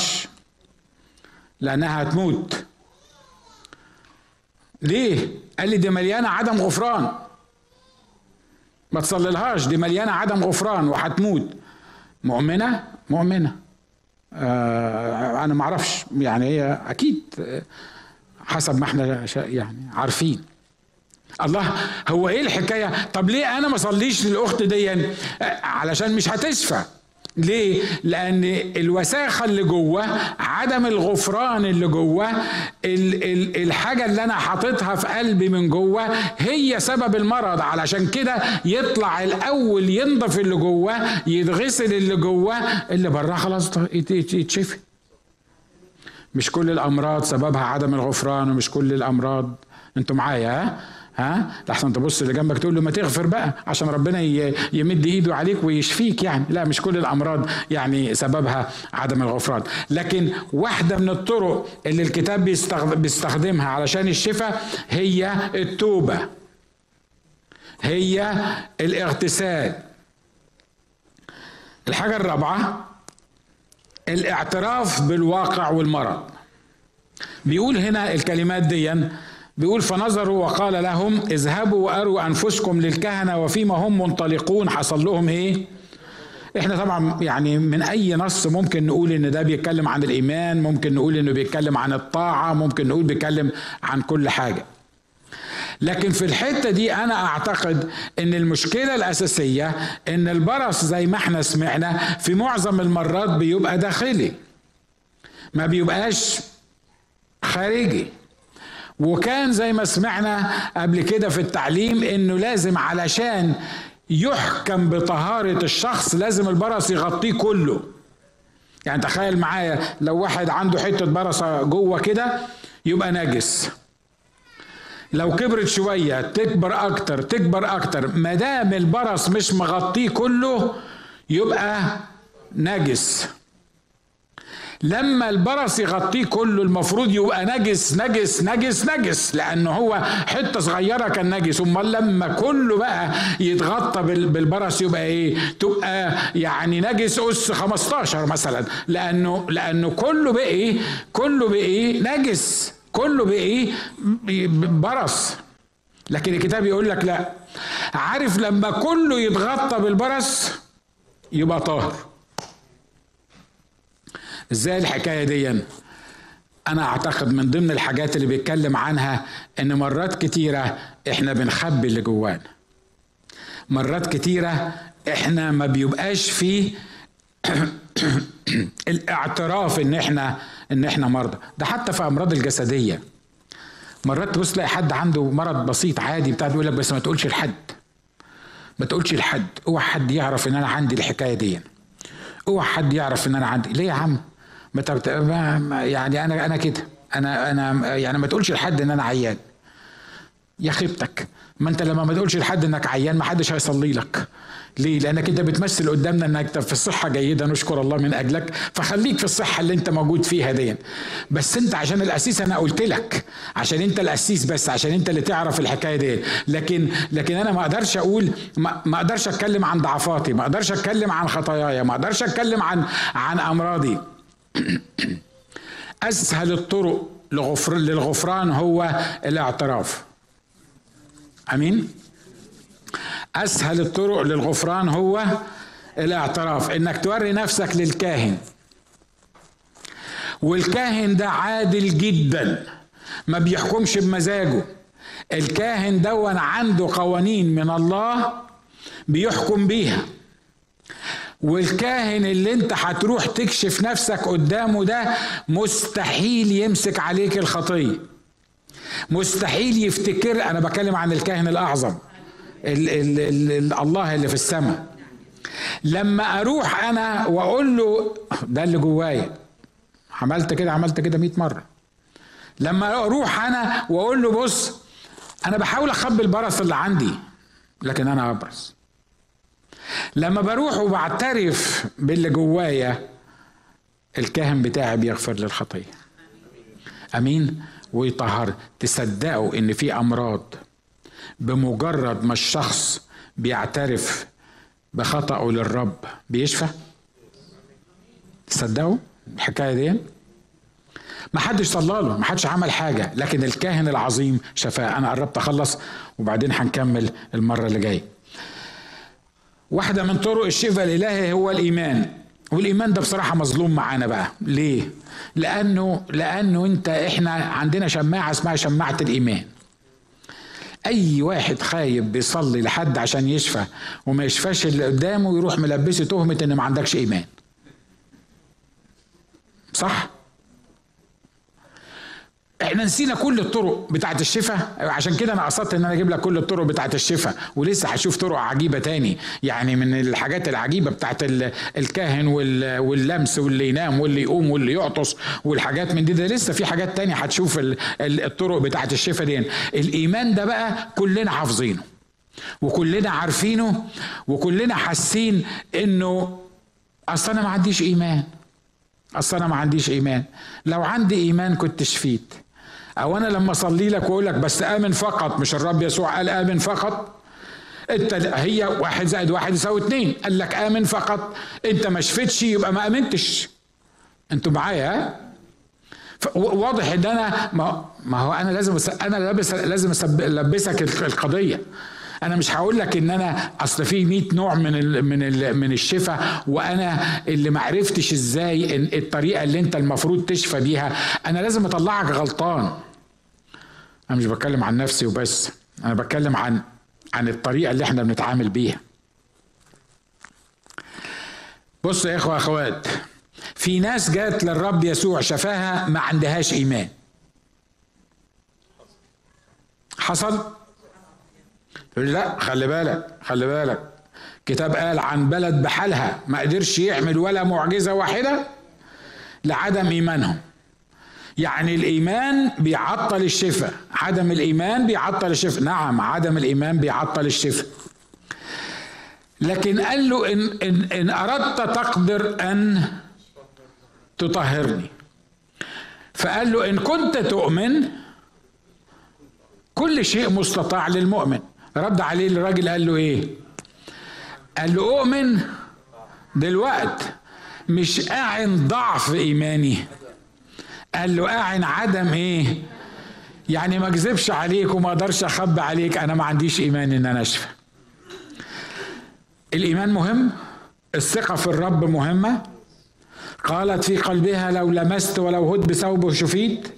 لأنها هتموت. ليه؟ قال لي دي مليانة عدم غفران. ما تصليلهاش دي مليانة عدم غفران وهتموت. مؤمنة؟ مؤمنة. آه أنا ما أعرفش. يعني هي أكيد حسب ما إحنا يعني عارفين. الله هو إيه الحكاية؟ طب ليه أنا ما اصليش للأخت دي؟ آه، علشان مش هتشفى. ليه؟ لأن الوساخة اللي جوه عدم الغفران اللي جوه الحاجة اللي أنا حاططها في قلبي من جوه هي سبب المرض علشان كده يطلع الأول ينضف اللي جوه يتغسل اللي جوه اللي بره خلاص يتشفي مش كل الأمراض سببها عدم الغفران ومش كل الأمراض أنتوا معايا ها؟ ها؟ لحسن تبص اللي جنبك تقول له ما تغفر بقى عشان ربنا يمد ايده عليك ويشفيك يعني. لا مش كل الامراض يعني سببها عدم الغفران. لكن واحدة من الطرق اللي الكتاب بيستخدمها علشان الشفاء هي التوبة هي الاغتسال. الحاجة الرابعة الاعتراف بالواقع والمرض. بيقول هنا الكلمات دي بيقول فنظروا وقال لهم اذهبوا وأروا أنفسكم للكهنة وفيما هم منطلقون. حصل لهم إيه؟ إحنا طبعا يعني من أي نص ممكن نقول إن ده بيتكلم عن الإيمان ممكن نقول إنه بيتكلم عن الطاعة ممكن نقول بيتكلم عن كل حاجة. لكن في الحتة دي أنا أعتقد إن المشكلة الأساسية إن البرص زي ما إحنا سمعنا في معظم المرات بيبقى داخلي ما بيبقاش خارجي. وكان زي ما سمعنا قبل كده في التعليم إنه لازم علشان يحكم بطهارة الشخص لازم البرص يغطيه كله. يعني تخيل معايا لو واحد عنده حتة برصة جوه كده يبقى نجس. لو كبرت شوية تكبر أكتر تكبر أكتر ما دام البرص مش مغطيه كله يبقى نجس. لما البرص يغطيه كله المفروض يبقى نجس نجس نجس نجس لأنه هو حتة صغيرة كان نجس. أمال لما كله بقى يتغطى بالبرص يبقى إيه؟ تبقى يعني نجس أس 15 مثلا. لأنه لأنه كله بقى إيه؟ كله بقى إيه؟ نجس. كله بقى إيه؟ برص. لكن الكتاب يقول لك لا. عارف لما كله يتغطى بالبرص يبقى طاهر. إزاي الحكاية دي؟ أنا أعتقد من ضمن الحاجات اللي بيتكلم عنها إن مرات كتيرة إحنا بنخبي اللي جوانا. مرات كتيرة إحنا ما بيبقاش فيه الاعتراف إن إحنا إن إحنا مرضى. ده حتى في أمراض الجسدية. مرات تبص تلاقي حد عنده مرض بسيط عادي بتاع يقول لك بس ما تقولش لحد. ما تقولش لحد. أوعى حد يعرف إن أنا عندي الحكاية دي. أوعى حد يعرف إن أنا عندي. ليه يا عم؟ يعني أنا أنا كده. أنا أنا يعني ما تقولش لحد إن أنا عيان. يا خيبتك. ما أنت لما ما تقولش لحد إنك عيان ما حدش هيصلي لك. ليه؟ لأنك أنت بتمثل قدامنا إنك في الصحة جيدة نشكر الله من أجلك. فخليك في الصحة اللي أنت موجود فيها دي. بس أنت عشان الاسيس أنا قلت لك. عشان أنت الاسيس بس عشان أنت اللي تعرف الحكاية دي. لكن لكن أنا ما أقدرش أقول ما, ما أقدرش أتكلم عن ضعفاتي ما أقدرش أتكلم عن خطاياي ما أقدرش أتكلم عن عن أمراضي. اسهل الطرق لغفر للغفران هو الاعتراف. أمين؟ اسهل الطرق للغفران هو الاعتراف. إنك توري نفسك للكاهن. والكاهن ده عادل جدا. ما بيحكمش بمزاجه. الكاهن دون عنده قوانين من الله بيحكم بيها. والكاهن اللي انت هتروح تكشف نفسك قدامه ده مستحيل يمسك عليك الخطية. مستحيل يفتكر أنا بكلم عن الكاهن الأعظم ال ال ال الله اللي في السماء. لما أروح أنا وأقول له ده اللي جوايا. عملت كده عملت كده 100 مرة. لما أروح أنا وأقول له بص أنا بحاول أخبي البرص اللي عندي لكن أنا أبرص. لما بروح وبعترف باللي جوايا الكاهن بتاعي بيغفر لي الخطية. أمين؟ ويطهر. تصدقوا إن في أمراض بمجرد ما الشخص بيعترف بخطأه للرب بيشفى؟ تصدقوا الحكاية دي؟ ما حدش صلى له ما حدش عمل حاجة لكن الكاهن العظيم شفاه. أنا قربت أخلص وبعدين هنكمل المرة اللي جاية. واحدة من طرق الشفاء الالهي هو الإيمان. والإيمان ده بصراحة مظلوم معانا بقى. ليه؟ لأنه لأنه أنت إحنا عندنا شماعة اسمها شماعة الإيمان. أي واحد خايب بيصلي لحد عشان يشفى وما يشفاش اللي قدامه يروح ملبسه تهمة ان ما عندكش إيمان. صح؟ إحنا نسينا كل الطرق بتاعت الشفاء عشان كده أنا قصدت إن أنا أجيب لك كل الطرق بتاعت الشفاء ولسه هشوف طرق عجيبة تاني يعني من الحاجات العجيبة بتاعت الكاهن واللمس واللي ينام واللي يقوم واللي يعطس والحاجات من دي ده لسه في حاجات تانية هتشوف الطرق بتاعت الشفاء دي. الإيمان ده بقى كلنا حافظينه وكلنا عارفينه وكلنا حاسين إنه أصل أنا ما عنديش إيمان أصل أنا ما عنديش إيمان. لو عندي إيمان كنت شفيت. أو أنا لما أصلي لك وأقول لك بس آمن فقط مش الرب يسوع قال آمن فقط؟ أنت هي واحد زائد واحد يساوي اتنين. قال لك آمن فقط. أنت ما شفتش يبقى ما آمنتش. أنتوا معايا؟ واضح إن أنا ما, هو أنا لازم أنا لازم البسك القضية. أنا مش هقول لك إن أنا أصل في 100 نوع من ال من ال من الشفاء وأنا اللي ما عرفتش إزاي الطريقة اللي أنت المفروض تشفى بيها أنا لازم أطلعك غلطان. أنا مش بتكلم عن نفسي وبس أنا بتكلم عن عن الطريقة اللي إحنا بنتعامل بيها. بص يا إخوة أخوات في ناس جات للرب يسوع شفاها ما عندهاش إيمان. حصل؟ لا خلي بالك خلي بالك. كتاب قال عن بلد بحالها ما قدرش يعمل ولا معجزة واحدة لعدم إيمانهم. يعني الإيمان بيعطل الشفاء عدم الإيمان بيعطل الشفاء. نعم عدم الإيمان بيعطل الشفاء. لكن قال له إن إن, إن أردت تقدر أن تطهرني. فقال له إن كنت تؤمن كل شيء مستطاع للمؤمن. رد عليه الراجل قال له إيه؟ قال له أؤمن دلوقت مش اعن ضعف إيماني. قال له اعن عدم إيه؟ يعني ما أكذبش عليك وما أقدرش أخبي عليك أنا ما عنديش إيمان إن أنا أشفى. الإيمان مهم؟ الثقة في الرب مهمة؟ قالت في قلبها لو لمست ولو هد بثوبه شفيت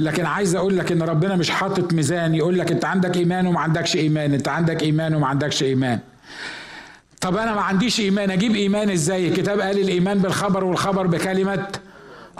لكن عايز أقول لك إن ربنا مش حاطط ميزان يقول لك أنت عندك إيمان وما عندكش إيمان أنت عندك إيمان وما عندكش إيمان. طب أنا ما عنديش إيمان أجيب إيمان إزاي؟ الكتاب قال الإيمان بالخبر والخبر بكلمة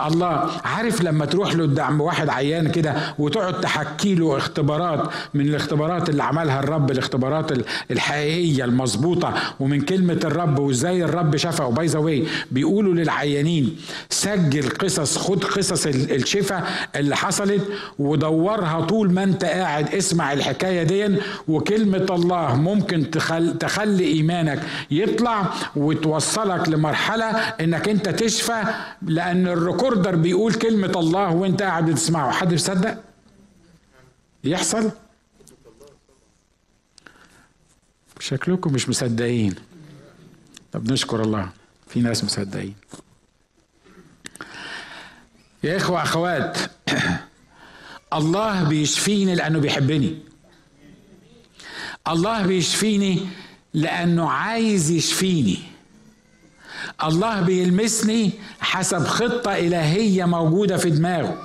الله. عارف لما تروح له قدام واحد عيان كده وتقعد تحكي له اختبارات من الاختبارات اللي عملها الرب الاختبارات الحقيقية المظبوطة ومن كلمة الرب وإزاي الرب شفى وباي ذا بيقولوا للعيانين سجل قصص خد قصص الشفاء اللي حصلت ودورها طول ما أنت قاعد اسمع الحكاية دي. وكلمة الله ممكن تخل تخلي إيمانك يطلع وتوصلك لمرحلة إنك أنت تشفى لأن الركوع ريكوردر بيقول كلمة الله وانت قاعد بتسمعه. حد بيصدق يحصل؟ شكلكم مش مصدقين. طب نشكر الله. في ناس مصدقين. يا إخوة أخوات الله بيشفيني لأنه بيحبني. الله بيشفيني لأنه عايز يشفيني. الله بيلمسني حسب خطة إلهية موجودة في دماغه.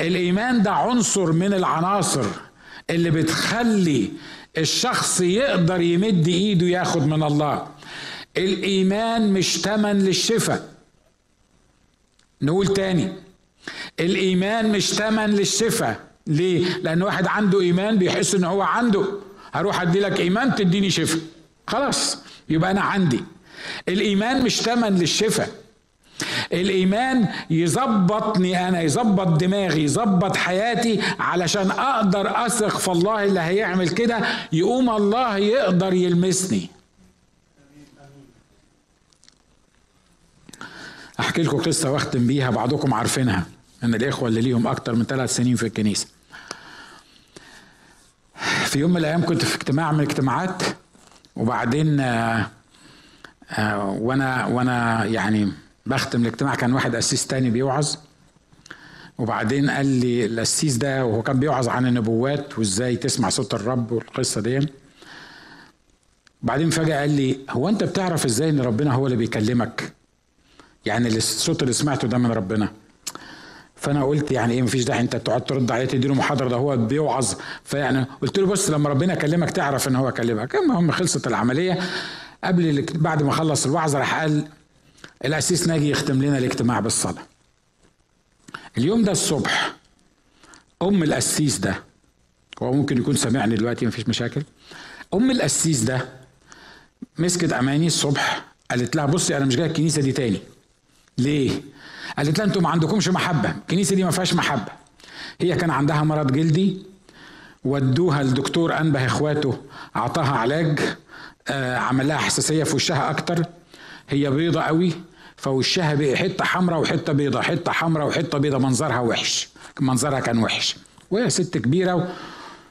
الإيمان ده عنصر من العناصر اللي بتخلي الشخص يقدر يمد إيده ياخد من الله. الإيمان مش تمن للشفاء. نقول تاني. الإيمان مش تمن للشفاء. ليه؟ لأن واحد عنده إيمان بيحس إن هو عنده. هروح أدي لك إيمان تديني شفاء. خلاص. يبقى أنا عندي. الإيمان مش تمن للشفاء. الإيمان يظبطني أنا يظبط دماغي يظبط حياتي علشان أقدر أثق في الله اللي هيعمل كده يقوم الله يقدر يلمسني. أحكي لكم قصة واختم بيها بعضكم عارفينها. أن الإخوة اللي ليهم أكتر من ثلاث سنين في الكنيسة. في يوم من الأيام كنت في اجتماع من الاجتماعات وبعدين آآ وأنا وأنا يعني بختم الاجتماع. كان واحد قسيس تاني بيوعظ وبعدين قال لي القسيس ده وهو كان بيوعظ عن النبوات وازاي تسمع صوت الرب والقصة دي. بعدين فجأة قال لي هو انت بتعرف إزاي ان ربنا هو اللي بيكلمك؟ يعني الصوت اللي سمعته ده من ربنا. فأنا قلت يعني إيه مفيش داعي أنت تقعد ترد عليه تديله محاضرة ده هو بيوعظ. فيعني قلت له بص لما ربنا يكلمك تعرف إن هو كلمك المهم خلصت العملية. قبل بعد ما خلص الوعظة راح قال القسيس ناجي يختم لنا الاجتماع بالصلاة. اليوم ده الصبح أم القسيس ده هو ممكن يكون سامعني دلوقتي مفيش مشاكل. أم القسيس ده مسكت أماني الصبح قالت لها بصي أنا مش جاي الكنيسة دي تاني. ليه؟ قالت لها أنتوا ما عندكمش محبة الكنيسة دي ما فيهاش محبة. هي كان عندها مرض جلدي ودوها لدكتور أنبه إخواته أعطاها علاج عمل لها حساسية في وشها أكتر. هي بيضة قوي فوشها بقى حتة حمراء وحتة بيضة حتة حمراء وحتة بيضة. منظرها وحش منظرها كان وحش. وهي ست كبيرة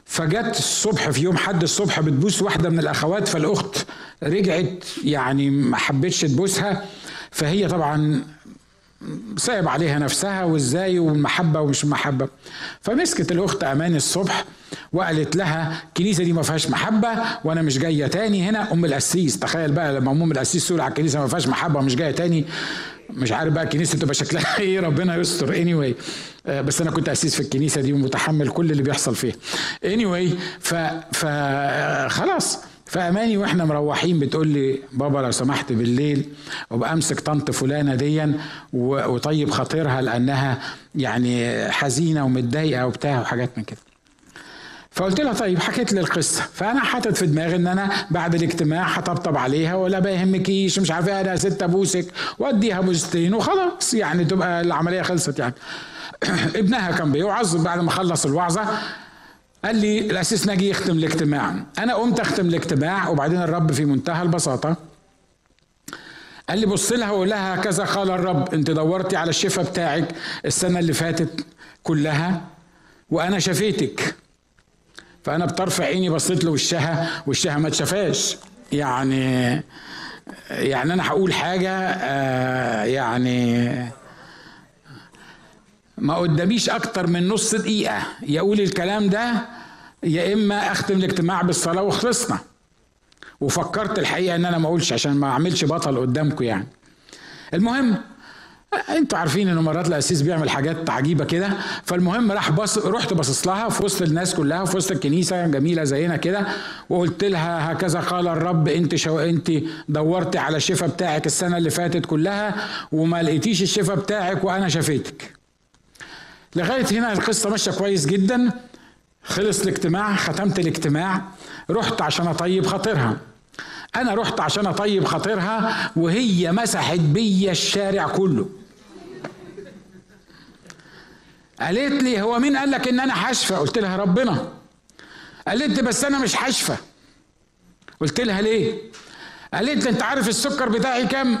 فجت الصبح في يوم حد الصبح بتبوس واحدة من الأخوات فالأخت رجعت يعني ما حبتش تبوسها. فهي طبعا صعب عليها نفسها وإزاي والمحبة ومش محبة. فمسكت الأخت أمان الصبح وقالت لها الكنيسه دي ما فيهاش محبة وأنا مش جاية تاني. هنا أم القسيس تخيل بقى لما أم القسيس تقول على الكنيسة ما فيهاش محبة ومش جاية تاني. مش عارف بقى الكنيسة تبقى شكلها إيه ربنا يستر. اني anyway. بس أنا كنت اسيس في الكنيسة دي ومتحمل كل اللي بيحصل فيها. اني anyway ف ف خلاص. فاماني وإحنا مروحين بتقول لي بابا لو سمحت بالليل وأبقى أمسك طنط فلانة ديا وطيب خاطرها لأنها يعني حزينة ومتضايقة وبتاع وحاجات من كده. فقلت لها طيب حكيت لي القصة. فأنا حاطط في دماغي إن أنا بعد الاجتماع هطبطب عليها ولا ما يهمكيش مش عارف إيه. أنا ست أبوسك وأديها بوستين وخلاص يعني تبقى العملية خلصت يعني. ابنها كان بيوعظ بعد ما خلص الوعظة قال لي الأسيس ناجي يختم الاجتماع أنا قمت أختم الاجتماع وبعدين الرب في منتهى البساطة قال لي بص لها وقول لها كذا قال الرب أنت دورتي على الشفاء بتاعك السنة اللي فاتت كلها وأنا شفيتك. فأنا بطرف عيني بصيت له وشها وشها ما اتشافاش يعني يعني أنا هقول حاجة آه يعني ما قداميش أكتر من نص دقيقة. يقول الكلام ده يا إما أختم الاجتماع بالصلاة وخلصنا. وفكرت الحقيقة إن أنا ما أقولش عشان ما أعملش بطل قدامكم يعني. المهم أنتوا عارفين إن مرات القسيس بيعمل حاجات عجيبة كده. فالمهم راح بص رحت باصص لها في وسط الناس كلها في وسط الكنيسة جميلة زينا كده. وقلت لها هكذا قال الرب أنت شو أنت دورتي على الشفاء بتاعك السنة اللي فاتت كلها وما لقيتيش الشفاء بتاعك وأنا شفيتك. لغاية هنا القصة ماشية كويس جدا. خلص الاجتماع ختمت الاجتماع. رحت عشان أطيب خاطرها. أنا رحت عشان أطيب خاطرها وهي مسحت بيا الشارع كله. قالت لي هو مين قال لك إن أنا حشفه قلت لها ربنا. قالت لي بس أنا مش حشفه قلت لها ليه؟ قالت لي أنت عارف السكر بتاعي كام؟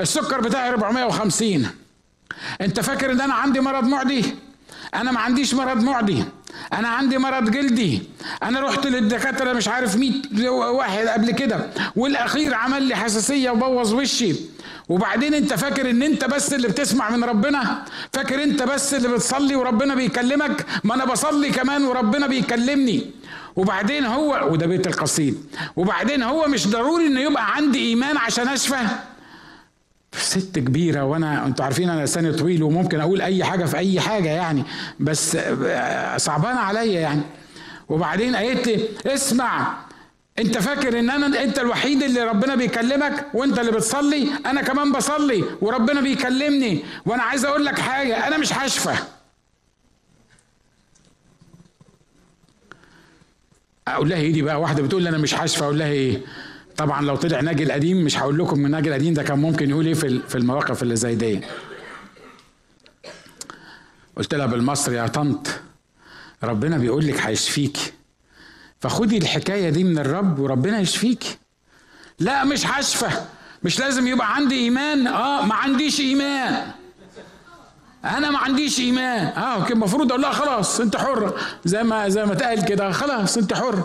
السكر بتاعي 450 انت فاكر ان أنا عندي مرض معدي؟ أنا ما عنديش مرض معدي. أنا عندي مرض جلدي. أنا رحت للدكاترة مش عارف 100 واحد قبل كده والاخير عمل لي حساسية وبوظ وشي. وبعدين انت فاكر ان انت بس اللي بتسمع من ربنا؟ فاكر انت بس اللي بتصلي وربنا بيكلمك؟ ما أنا بصلي كمان وربنا بيكلمني. وبعدين هو وده بيت القصيد. وبعدين هو مش ضروري ان يبقى عندي ايمان عشان اشفى؟ ست كبيرة وأنا أنتوا عارفين أنا لساني طويل وممكن أقول أي حاجة في أي حاجة يعني بس صعبانة عليا يعني. وبعدين قالت لي اسمع أنت فاكر إن أنا أنت الوحيد اللي ربنا بيكلمك وأنت اللي بتصلي؟ أنا كمان بصلي وربنا بيكلمني. وأنا عايز أقول لك حاجة أنا مش هشفى. أقول لها إيه دي بقى؟ واحدة بتقول لي أنا مش حاشفه أقول لها إيه؟ طبعا لو طلع ناجي القديم مش هقول لكم من ناجي القديم ده كان ممكن يقول إيه في المواقف اللي زي دي. قلت لها بالمصري يا طنط ربنا بيقول لك هيشفيكي فخدي الحكاية دي من الرب وربنا يشفيكي لا مش هشفى مش لازم يبقى عندي إيمان. آه ما عنديش إيمان. أنا ما عنديش إيمان. آه المفروض أقول لها خلاص أنت حر. زي ما زي ما اتقال كده خلاص أنت حر.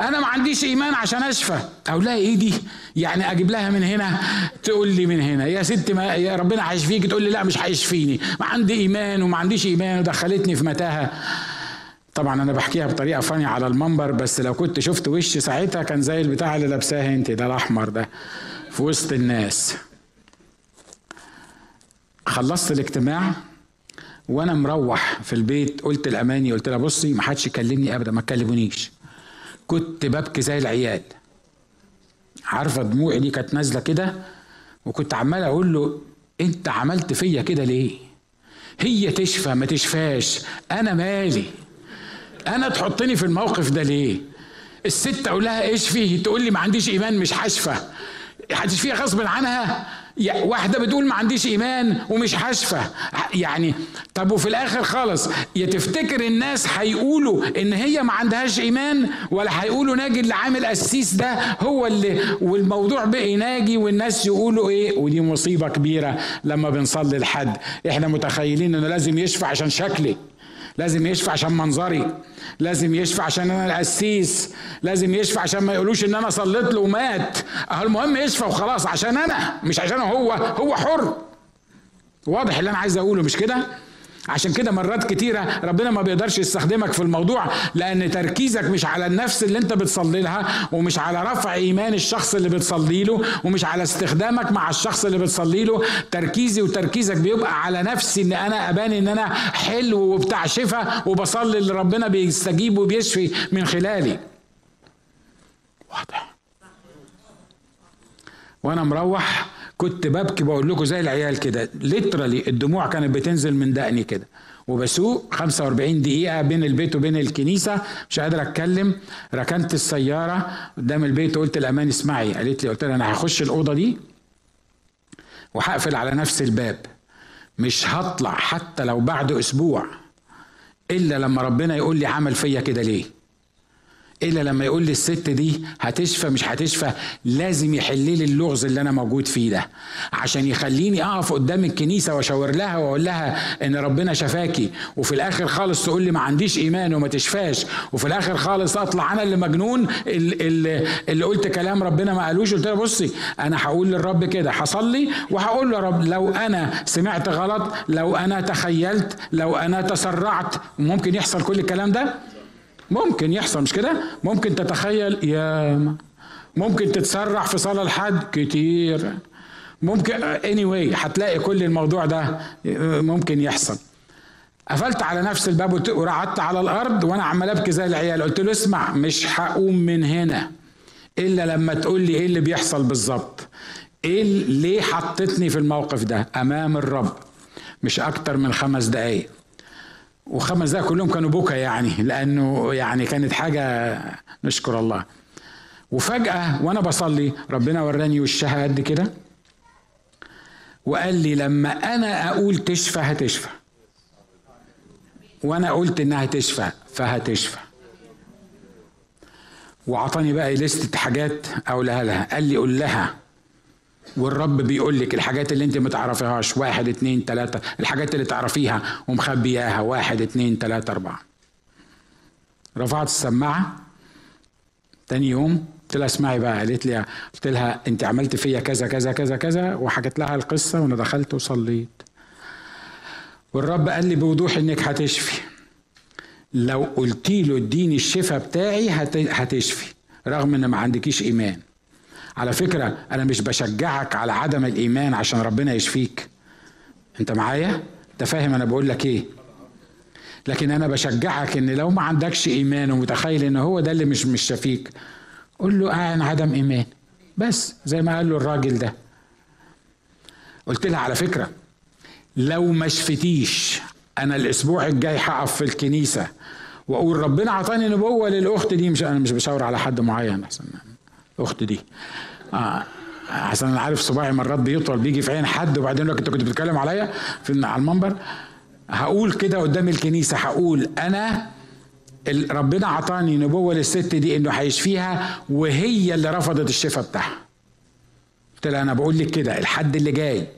أنا ما عنديش إيمان عشان أشفى. أقول لها إيه دي؟ يعني أجيب لها من هنا تقول لي من هنا. يا ست ما يا ربنا هيشفيك. تقول لي لا مش هيشفيني. ما عندي إيمان وما عنديش إيمان. ودخلتني في متاهة. طبعا أنا بحكيها بطريقة فانية على المنبر بس لو كنت شفت وشي ساعتها كان زي البتاع اللي لابساه أنت ده الأحمر ده في وسط الناس. خلصت الاجتماع وأنا مروح في البيت. قلت لأماني قلت لها بصي ما حدش يكلمني ابدا ما تكلمونيش. كنت ببكي زي العيال. عارفة دموعي دي كانت نازلة كده وكنت عمال أقول له أنت عملت فيا كده ليه؟ هي تشفى ما تشفاش أنا مالي؟ أنا تحطني في الموقف ده ليه؟ الست أقول لها إيش فيه؟ تقول لي ما عنديش إيمان مش هشفى هتشفيها غصب عنها. واحدة بتقول ما عنديش إيمان ومش هشفى. يعني طب وفي الآخر خالص يا تفتكر الناس هيقولوا إن هي ما عندهاش إيمان ولا هيقولوا ناجي اللي عامل قسيس ده هو اللي والموضوع بقي ناجي والناس يقولوا إيه؟ ودي مصيبة كبيرة لما بنصلي لحد. إحنا متخيلين إنه لازم يشفى عشان شكلي. لازم يشفى عشان منظري لازم يشفى عشان أنا القسيس لازم يشفى عشان ما يقولوش إن أنا صليت له ومات. المهم يشفى وخلاص عشان أنا مش عشان هو هو حر. واضح اللي أنا عايز أقوله مش كده؟ عشان كده مرات كتيرة ربنا ما بيقدرش يستخدمك في الموضوع لأن تركيزك مش على النفس اللي أنت بتصلي لها ومش على رفع إيمان الشخص اللي بتصلي له ومش على استخدامك مع الشخص اللي بتصلي له. تركيزي وتركيزك بيبقى على نفسي إن أنا أبان إن أنا حلو وبتاع شفا وبصلي اللي ربنا بيستجيب وبيشفي من خلالي. واضح. وأنا مروح كنت ببكي بقول لكم زي العيال كده ليترالي الدموع كانت بتنزل من دقني كده. وبسوق 45 دقيقة بين البيت وبين الكنيسة مش قادر أتكلم. ركنت السيارة قدام البيت وقلت لأمان اسمعي. قالت لي قلت لها أنا هخش الأوضة دي وهقفل على نفس الباب. مش هطلع حتى لو بعد أسبوع إلا لما ربنا يقول لي عمل فيا كده ليه؟ إلا لما يقول لي الست دي هتشفى مش هتشفى لازم يحل لي اللغز اللي أنا موجود فيه ده عشان يخليني أقف قدام الكنيسة وأشاور لها وأقول لها إن ربنا شفاكي وفي الآخر خالص تقول لي ما عنديش إيمان وما تشفاش وفي الآخر خالص أطلع أنا اللي مجنون اللي, اللي قلت كلام ربنا ما قالوش قلت لها بصي أنا هقول للرب كده هصلي وهقول له رب لو أنا سمعت غلط لو أنا تخيلت لو أنا تسرعت ممكن يحصل كل الكلام ده؟ ممكن يحصل مش كده؟ ممكن تتخيل يا ممكن تتسرع في صلاة الحد كتير. ممكن anyway هتلاقي كل الموضوع ده ممكن يحصل. قفلت على نفس الباب وقعدت على الأرض وأنا عمال أبكي زي العيال. قلت له اسمع مش هقوم من هنا إلا لما تقول لي إيه اللي بيحصل بالظبط. إيه ليه حطتني في الموقف ده أمام الرب؟ مش أكتر من خمس دقايق. وخمس دقايق كلهم كانوا بكى يعني لأنه يعني كانت حاجة نشكر الله. وفجأة وأنا بصلي ربنا وراني وشها قد كده وقال لي لما أنا أقول تشفى هتشفى. وأنا قلت إنها تشفى فهتشفى. وعطاني بقى لستة حاجات أقولها لها. قال لي قول لها. والرب بيقول لك الحاجات اللي انت ما تعرفيهاش واحد اتنين تلاتة الحاجات اللي تعرفيها ومخبياها واحد اتنين تلاتة اربعة. رفعت السماعة. تاني يوم قلت لها اسمعي بقى قالت لي قلت لها انت عملت فيا كذا كذا كذا كذا وحكيت لها القصة وأنا دخلت وصليت. والرب قال لي بوضوح انك هتشفي. لو قلت له اديني الشفاء بتاعي هتشفي رغم ان ما عندكيش ايمان. على فكرة أنا مش بشجعك على عدم الإيمان عشان ربنا يشفيك أنت معايا؟ أنت فاهم أنا بقول لك إيه؟ لكن أنا بشجعك إن لو ما عندكش إيمان ومتخيل إن هو ده اللي مش مش شفيك قول له أعلن عدم إيمان بس زي ما قال له الراجل ده قلت لها على فكرة لو ما شفتيش أنا الأسبوع الجاي هقف في الكنيسة وأقول ربنا عطاني نبوة للأخت دي مش أنا مش بشاور على حد معين احسن الاخت دي. آه عشان أنا عارف صباعي مرات بيطول بيجي في عين حد وبعدين لك أنت كنت بتتكلم عليا في على المنبر. هقول كده قدام الكنيسة هقول أنا ربنا عطاني نبوة للست دي إنه هيشفيها وهي اللي رفضت الشفاء بتاعها. قلت لها أنا بقول لك كده الحد اللي جاي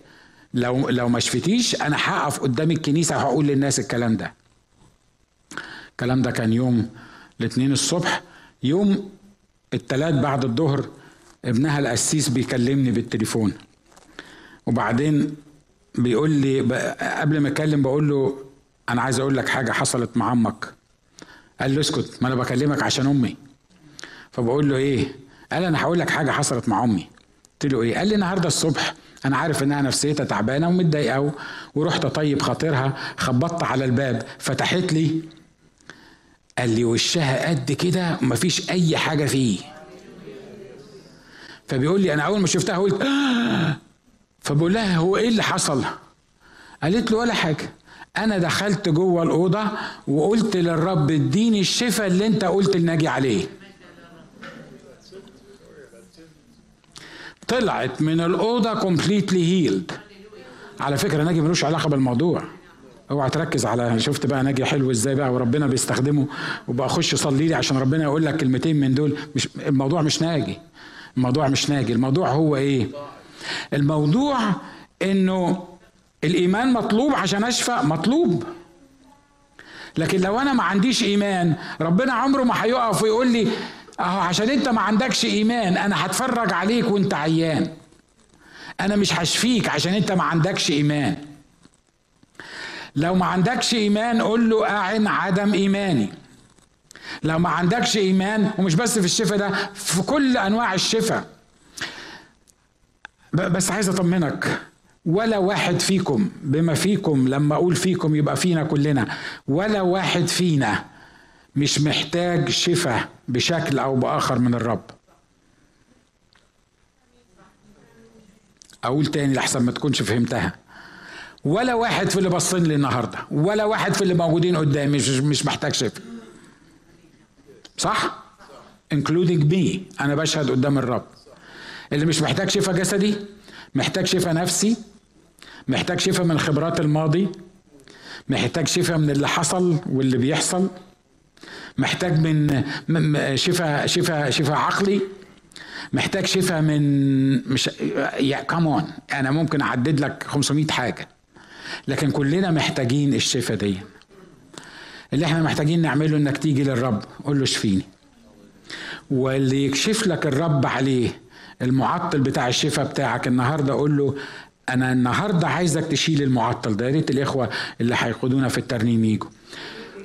لو لو ما شفتيش أنا هقف قدام الكنيسة وهقول للناس الكلام ده. الكلام ده كان يوم الاثنين الصبح يوم الثلاث بعد الظهر ابنها القسيس بيكلمني بالتليفون. وبعدين بيقول لي قبل ما اتكلم بقول له أنا عايز أقول لك حاجة حصلت مع عمك قال له اسكت ما أنا بكلمك عشان أمي. فبقول له إيه؟ قال أنا هقول لك حاجة حصلت مع أمي. قلت له إيه؟ قال لي النهارده الصبح أنا عارف إنها نفسيتها تعبانة ومتضايقة ورحت أطيب خاطرها خبطت على الباب فتحت لي قال لي وشها قد كده مفيش أي حاجة فيه. فبيقول لي أنا أول ما شفتها قلت آه! فبقول لها هو إيه اللي حصل؟ قالت له ولا حاجة. أنا دخلت جوه الأوضة وقلت للرب اديني الشفاء اللي أنت قلت لناجي عليه. طلعت من الأوضة completely healed على فكرة ناجي ملوش علاقة بالموضوع. اوعى تركز على شفت بقى ناجي حلو إزاي بقى وربنا بيستخدمه. وبقى اخش صلي لي عشان ربنا يقول لك كلمتين من دول. مش الموضوع مش ناجي. الموضوع مش ناجي. الموضوع هو إيه؟ الموضوع انه الايمان مطلوب عشان اشفى مطلوب. لكن لو أنا ما عنديش ايمان ربنا عمره ما هيقف ويقول لي أهو عشان انت ما عندكش ايمان أنا هتفرج عليك وانت عيان. أنا مش هشفيك عشان انت ما عندكش ايمان. لو ما عندكش إيمان قول له أعن عدم إيماني. لو ما عندكش إيمان ومش بس في الشفاء ده في كل أنواع الشفاء. بس عايز أطمنك ولا واحد فيكم بما فيكم لما أقول فيكم يبقى فينا كلنا ولا واحد فينا مش محتاج شفاء بشكل أو بآخر من الرب. أقول تاني لحسن ما تكونش فهمتها. ولا واحد في اللي باصين لي النهارده ولا واحد في اللي موجودين قدامي مش مش محتاج شفاء صح؟ Including me. أنا بشهد قدام الرب. اللي مش محتاج شفاء جسدي محتاج شفاء نفسي محتاج شفاء من خبرات الماضي محتاج شفاء من اللي حصل واللي بيحصل محتاج من شفاء شفاء شفاء عقلي محتاج شفاء من مش يا كمون أنا ممكن أعدد لك 500 حاجة. لكن كلنا محتاجين الشفاء دي. اللي إحنا محتاجين نعمله انك تيجي للرب قول له اشفيني. واللي يكشف لك الرب عليه المعطل بتاع الشفاء بتاعك النهارده قول له أنا النهارده عايزك تشيل المعطل ده. يا ريت الإخوة اللي هيقودونا في الترنيم يجوا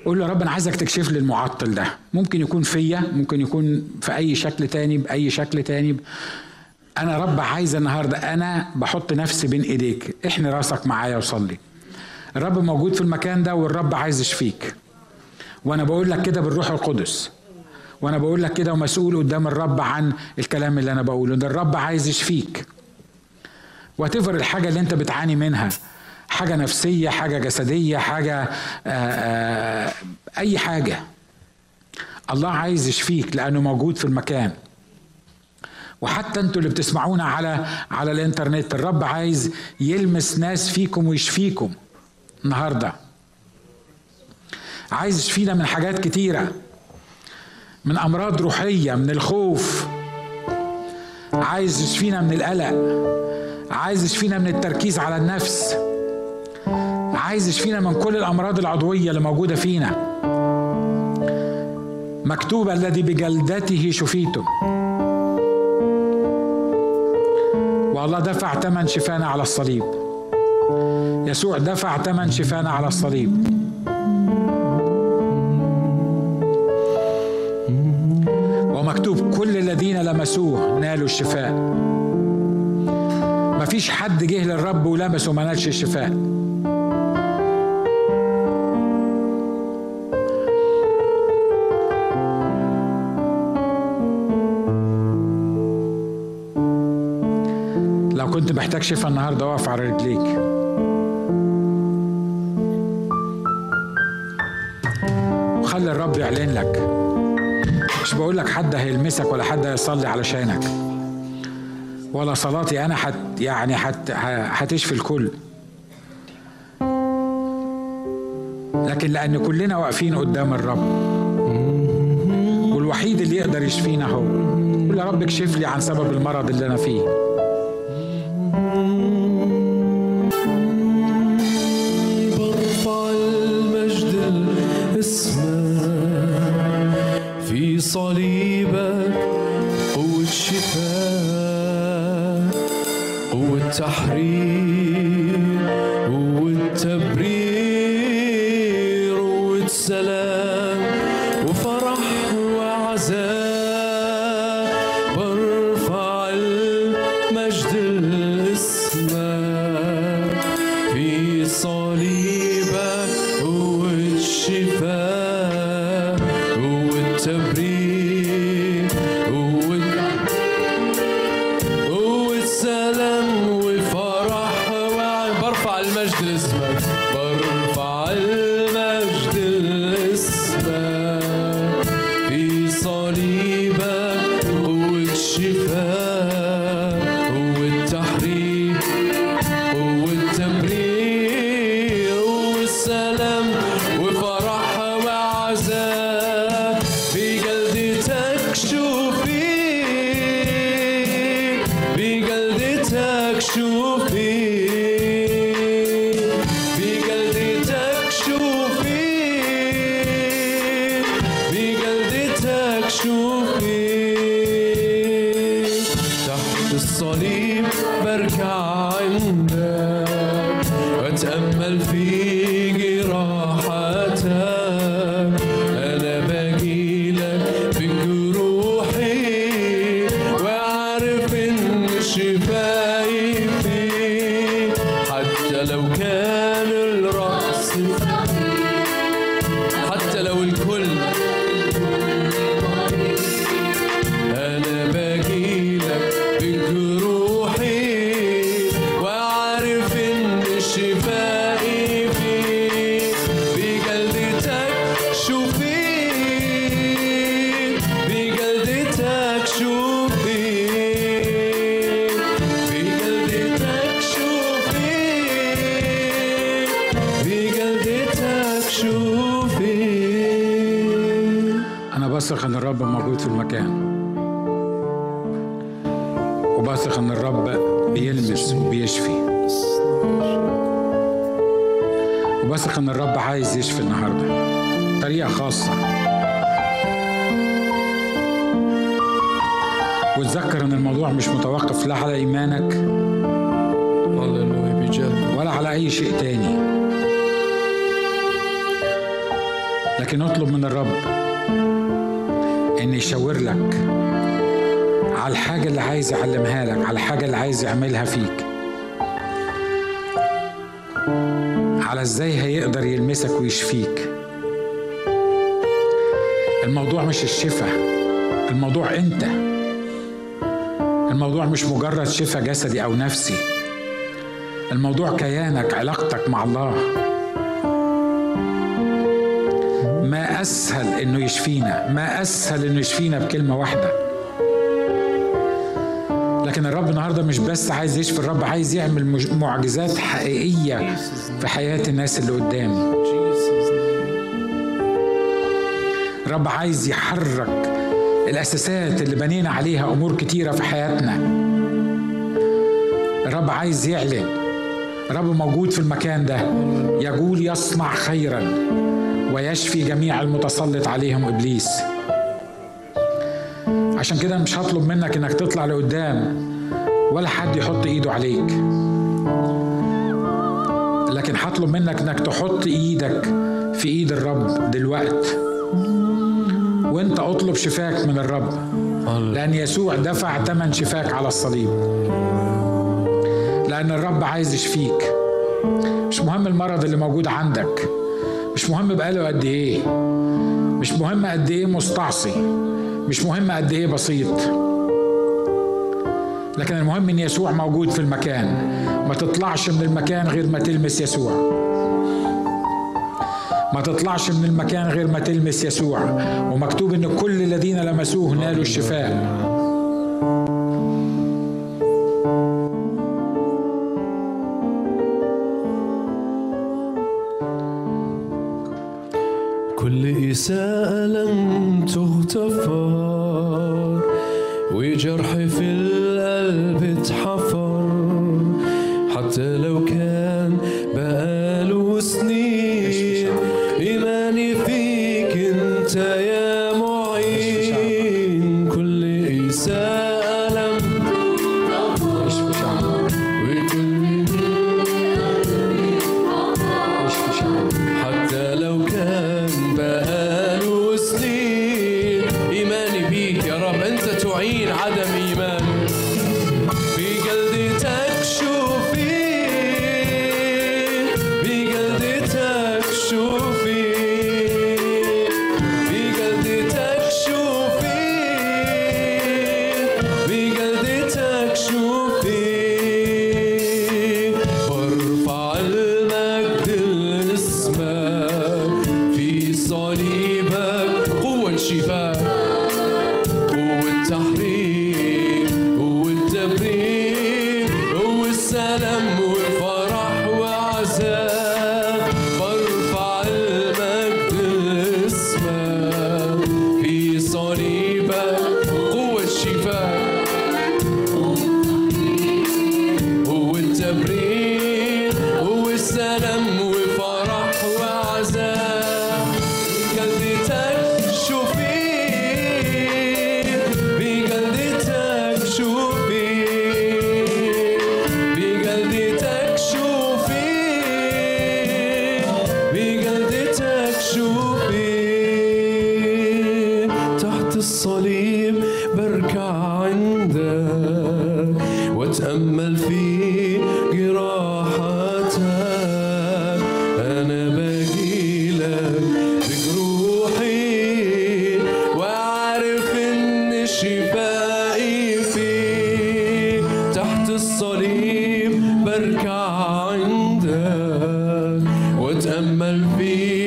قول له يا رب أنا عايزك تكشف لي المعطل ده. ممكن يكون فيا ممكن يكون في أي شكل تاني بأي شكل تاني أنا رب عايز النهارده أنا بحط نفسي بين ايديك. احني راسك معايا وصلي. الرب موجود في المكان ده والرب عايز يشفيك وأنا بقول لك كده بالروح القدس. وأنا بقول لك كده ومسؤول قدام الرب عن الكلام اللي أنا بقوله. ده الرب عايز يشفيك وتفر الحاجة اللي انت بتعاني منها حاجة نفسية حاجة جسدية حاجة آآ آآ أي حاجة. الله عايز يشفيك لأنه موجود في المكان. وحتى أنتوا اللي بتسمعونا على على الانترنت الرب عايز يلمس ناس فيكم ويشفيكم النهارده. عايز يشفينا من حاجات كتيرة من أمراض روحية من الخوف. عايز يشفينا من القلق. عايز يشفينا من التركيز على النفس. عايز يشفينا من كل الأمراض العضوية اللي موجودة فينا. مكتوب الذي بجلدته شفيتم. والله دفع ثمن شفانا على الصليب. يسوع دفع ثمن شفانا على الصليب. ومكتوب كل الذين لمسوه نالوا الشفاء. مفيش حد جه للرب ولمسه وما نالش الشفاء. كنت محتاج شفاء النهارده اقف على رجليك. خلي الرب يعلن لك. مش بقول لك حد هيلمسك ولا حد هيصلي علشانك. ولا صلاتي أنا حت يعني حت هتشفي الكل. لكن لأن كلنا واقفين قدام الرب. والوحيد اللي يقدر يشفينا هو. قول يا رب اكشف لي عن سبب المرض اللي أنا فيه. إن الموضوع مش متوقف لا على إيمانك ولا على أي شيء تاني. لكن اطلب من الرب إن يشاور لك على الحاجة اللي عايز يعلمها لك على الحاجة اللي عايز يعملها فيك. على إزاي هيقدر يلمسك ويشفيك. الموضوع مش الشفاء الموضوع أنت. الموضوع مش مجرد شفاء جسدي أو نفسي. الموضوع كيانك علاقتك مع الله. ما أسهل إنه يشفينا ما أسهل إنه يشفينا بكلمة واحدة. لكن الرب النهارده مش بس عايز يشفي الرب عايز يعمل معجزات حقيقية في حياة الناس اللي قدامي. الرب عايز يحرك الأساسات اللي بنينا عليها أمور كتيرة في حياتنا. الرب عايز يعلن. الرب موجود في المكان ده. يقول يصنع خيرا ويشفي جميع المتسلط عليهم إبليس. عشان كده مش هطلب منك إنك تطلع لقدام ولا حد يحط إيده عليك. لكن هطلب منك إنك تحط إيدك في إيد الرب دلوقت. وانت اطلب شفاك من الرب. لأن يسوع دفع ثمن شفاك على الصليب. لأن الرب عايز يشفيك. مش مهم المرض اللي موجود عندك. مش مهم بقاله قد إيه. مش مهم قد إيه مستعصي. مش مهم قد إيه بسيط. لكن المهم إن يسوع موجود في المكان. ما تطلعش من المكان غير ما تلمس يسوع. ما تطلعش من المكان غير ما تلمس يسوع. ومكتوب إن كل الذين لمسوه نالوا الشفاء. كل إساءة لم تغتفر وجرح في القلب اتحفر عندك واتأمل في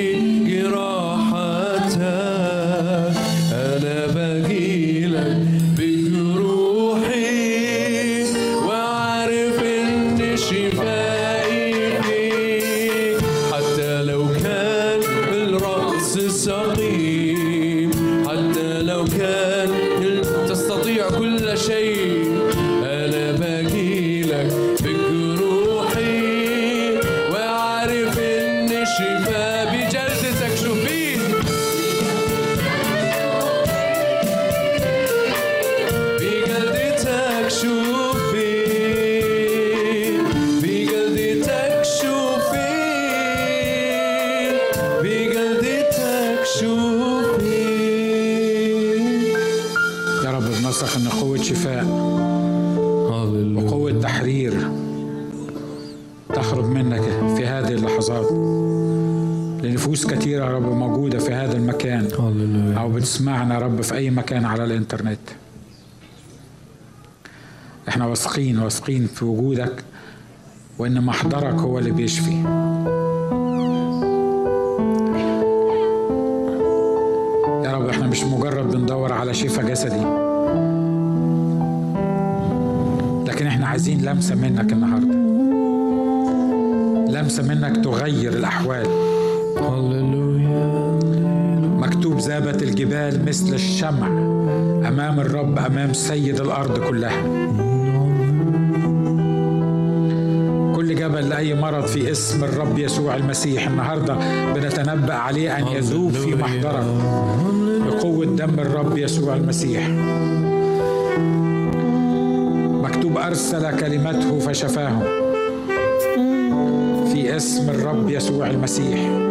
بتسمعنا يا رب في أي مكان على الإنترنت. إحنا واثقين واثقين في وجودك وإن محضرك هو اللي بيشفي. يا رب إحنا مش مجرد بندور على شفاء جسدي. لكن إحنا عايزين لمسة منك النهاردة. لمسة منك تغير الأحوال. هللويا. ذابت الجبال مثل الشمع أمام الرب أمام سيد الأرض كلها. كل جبل لاي مرض في اسم الرب يسوع المسيح النهارده بنتنبأ عليه أن يذوب في محضرك بقوة دم الرب يسوع المسيح. مكتوب أرسل كلمته فشفاهم في اسم الرب يسوع المسيح.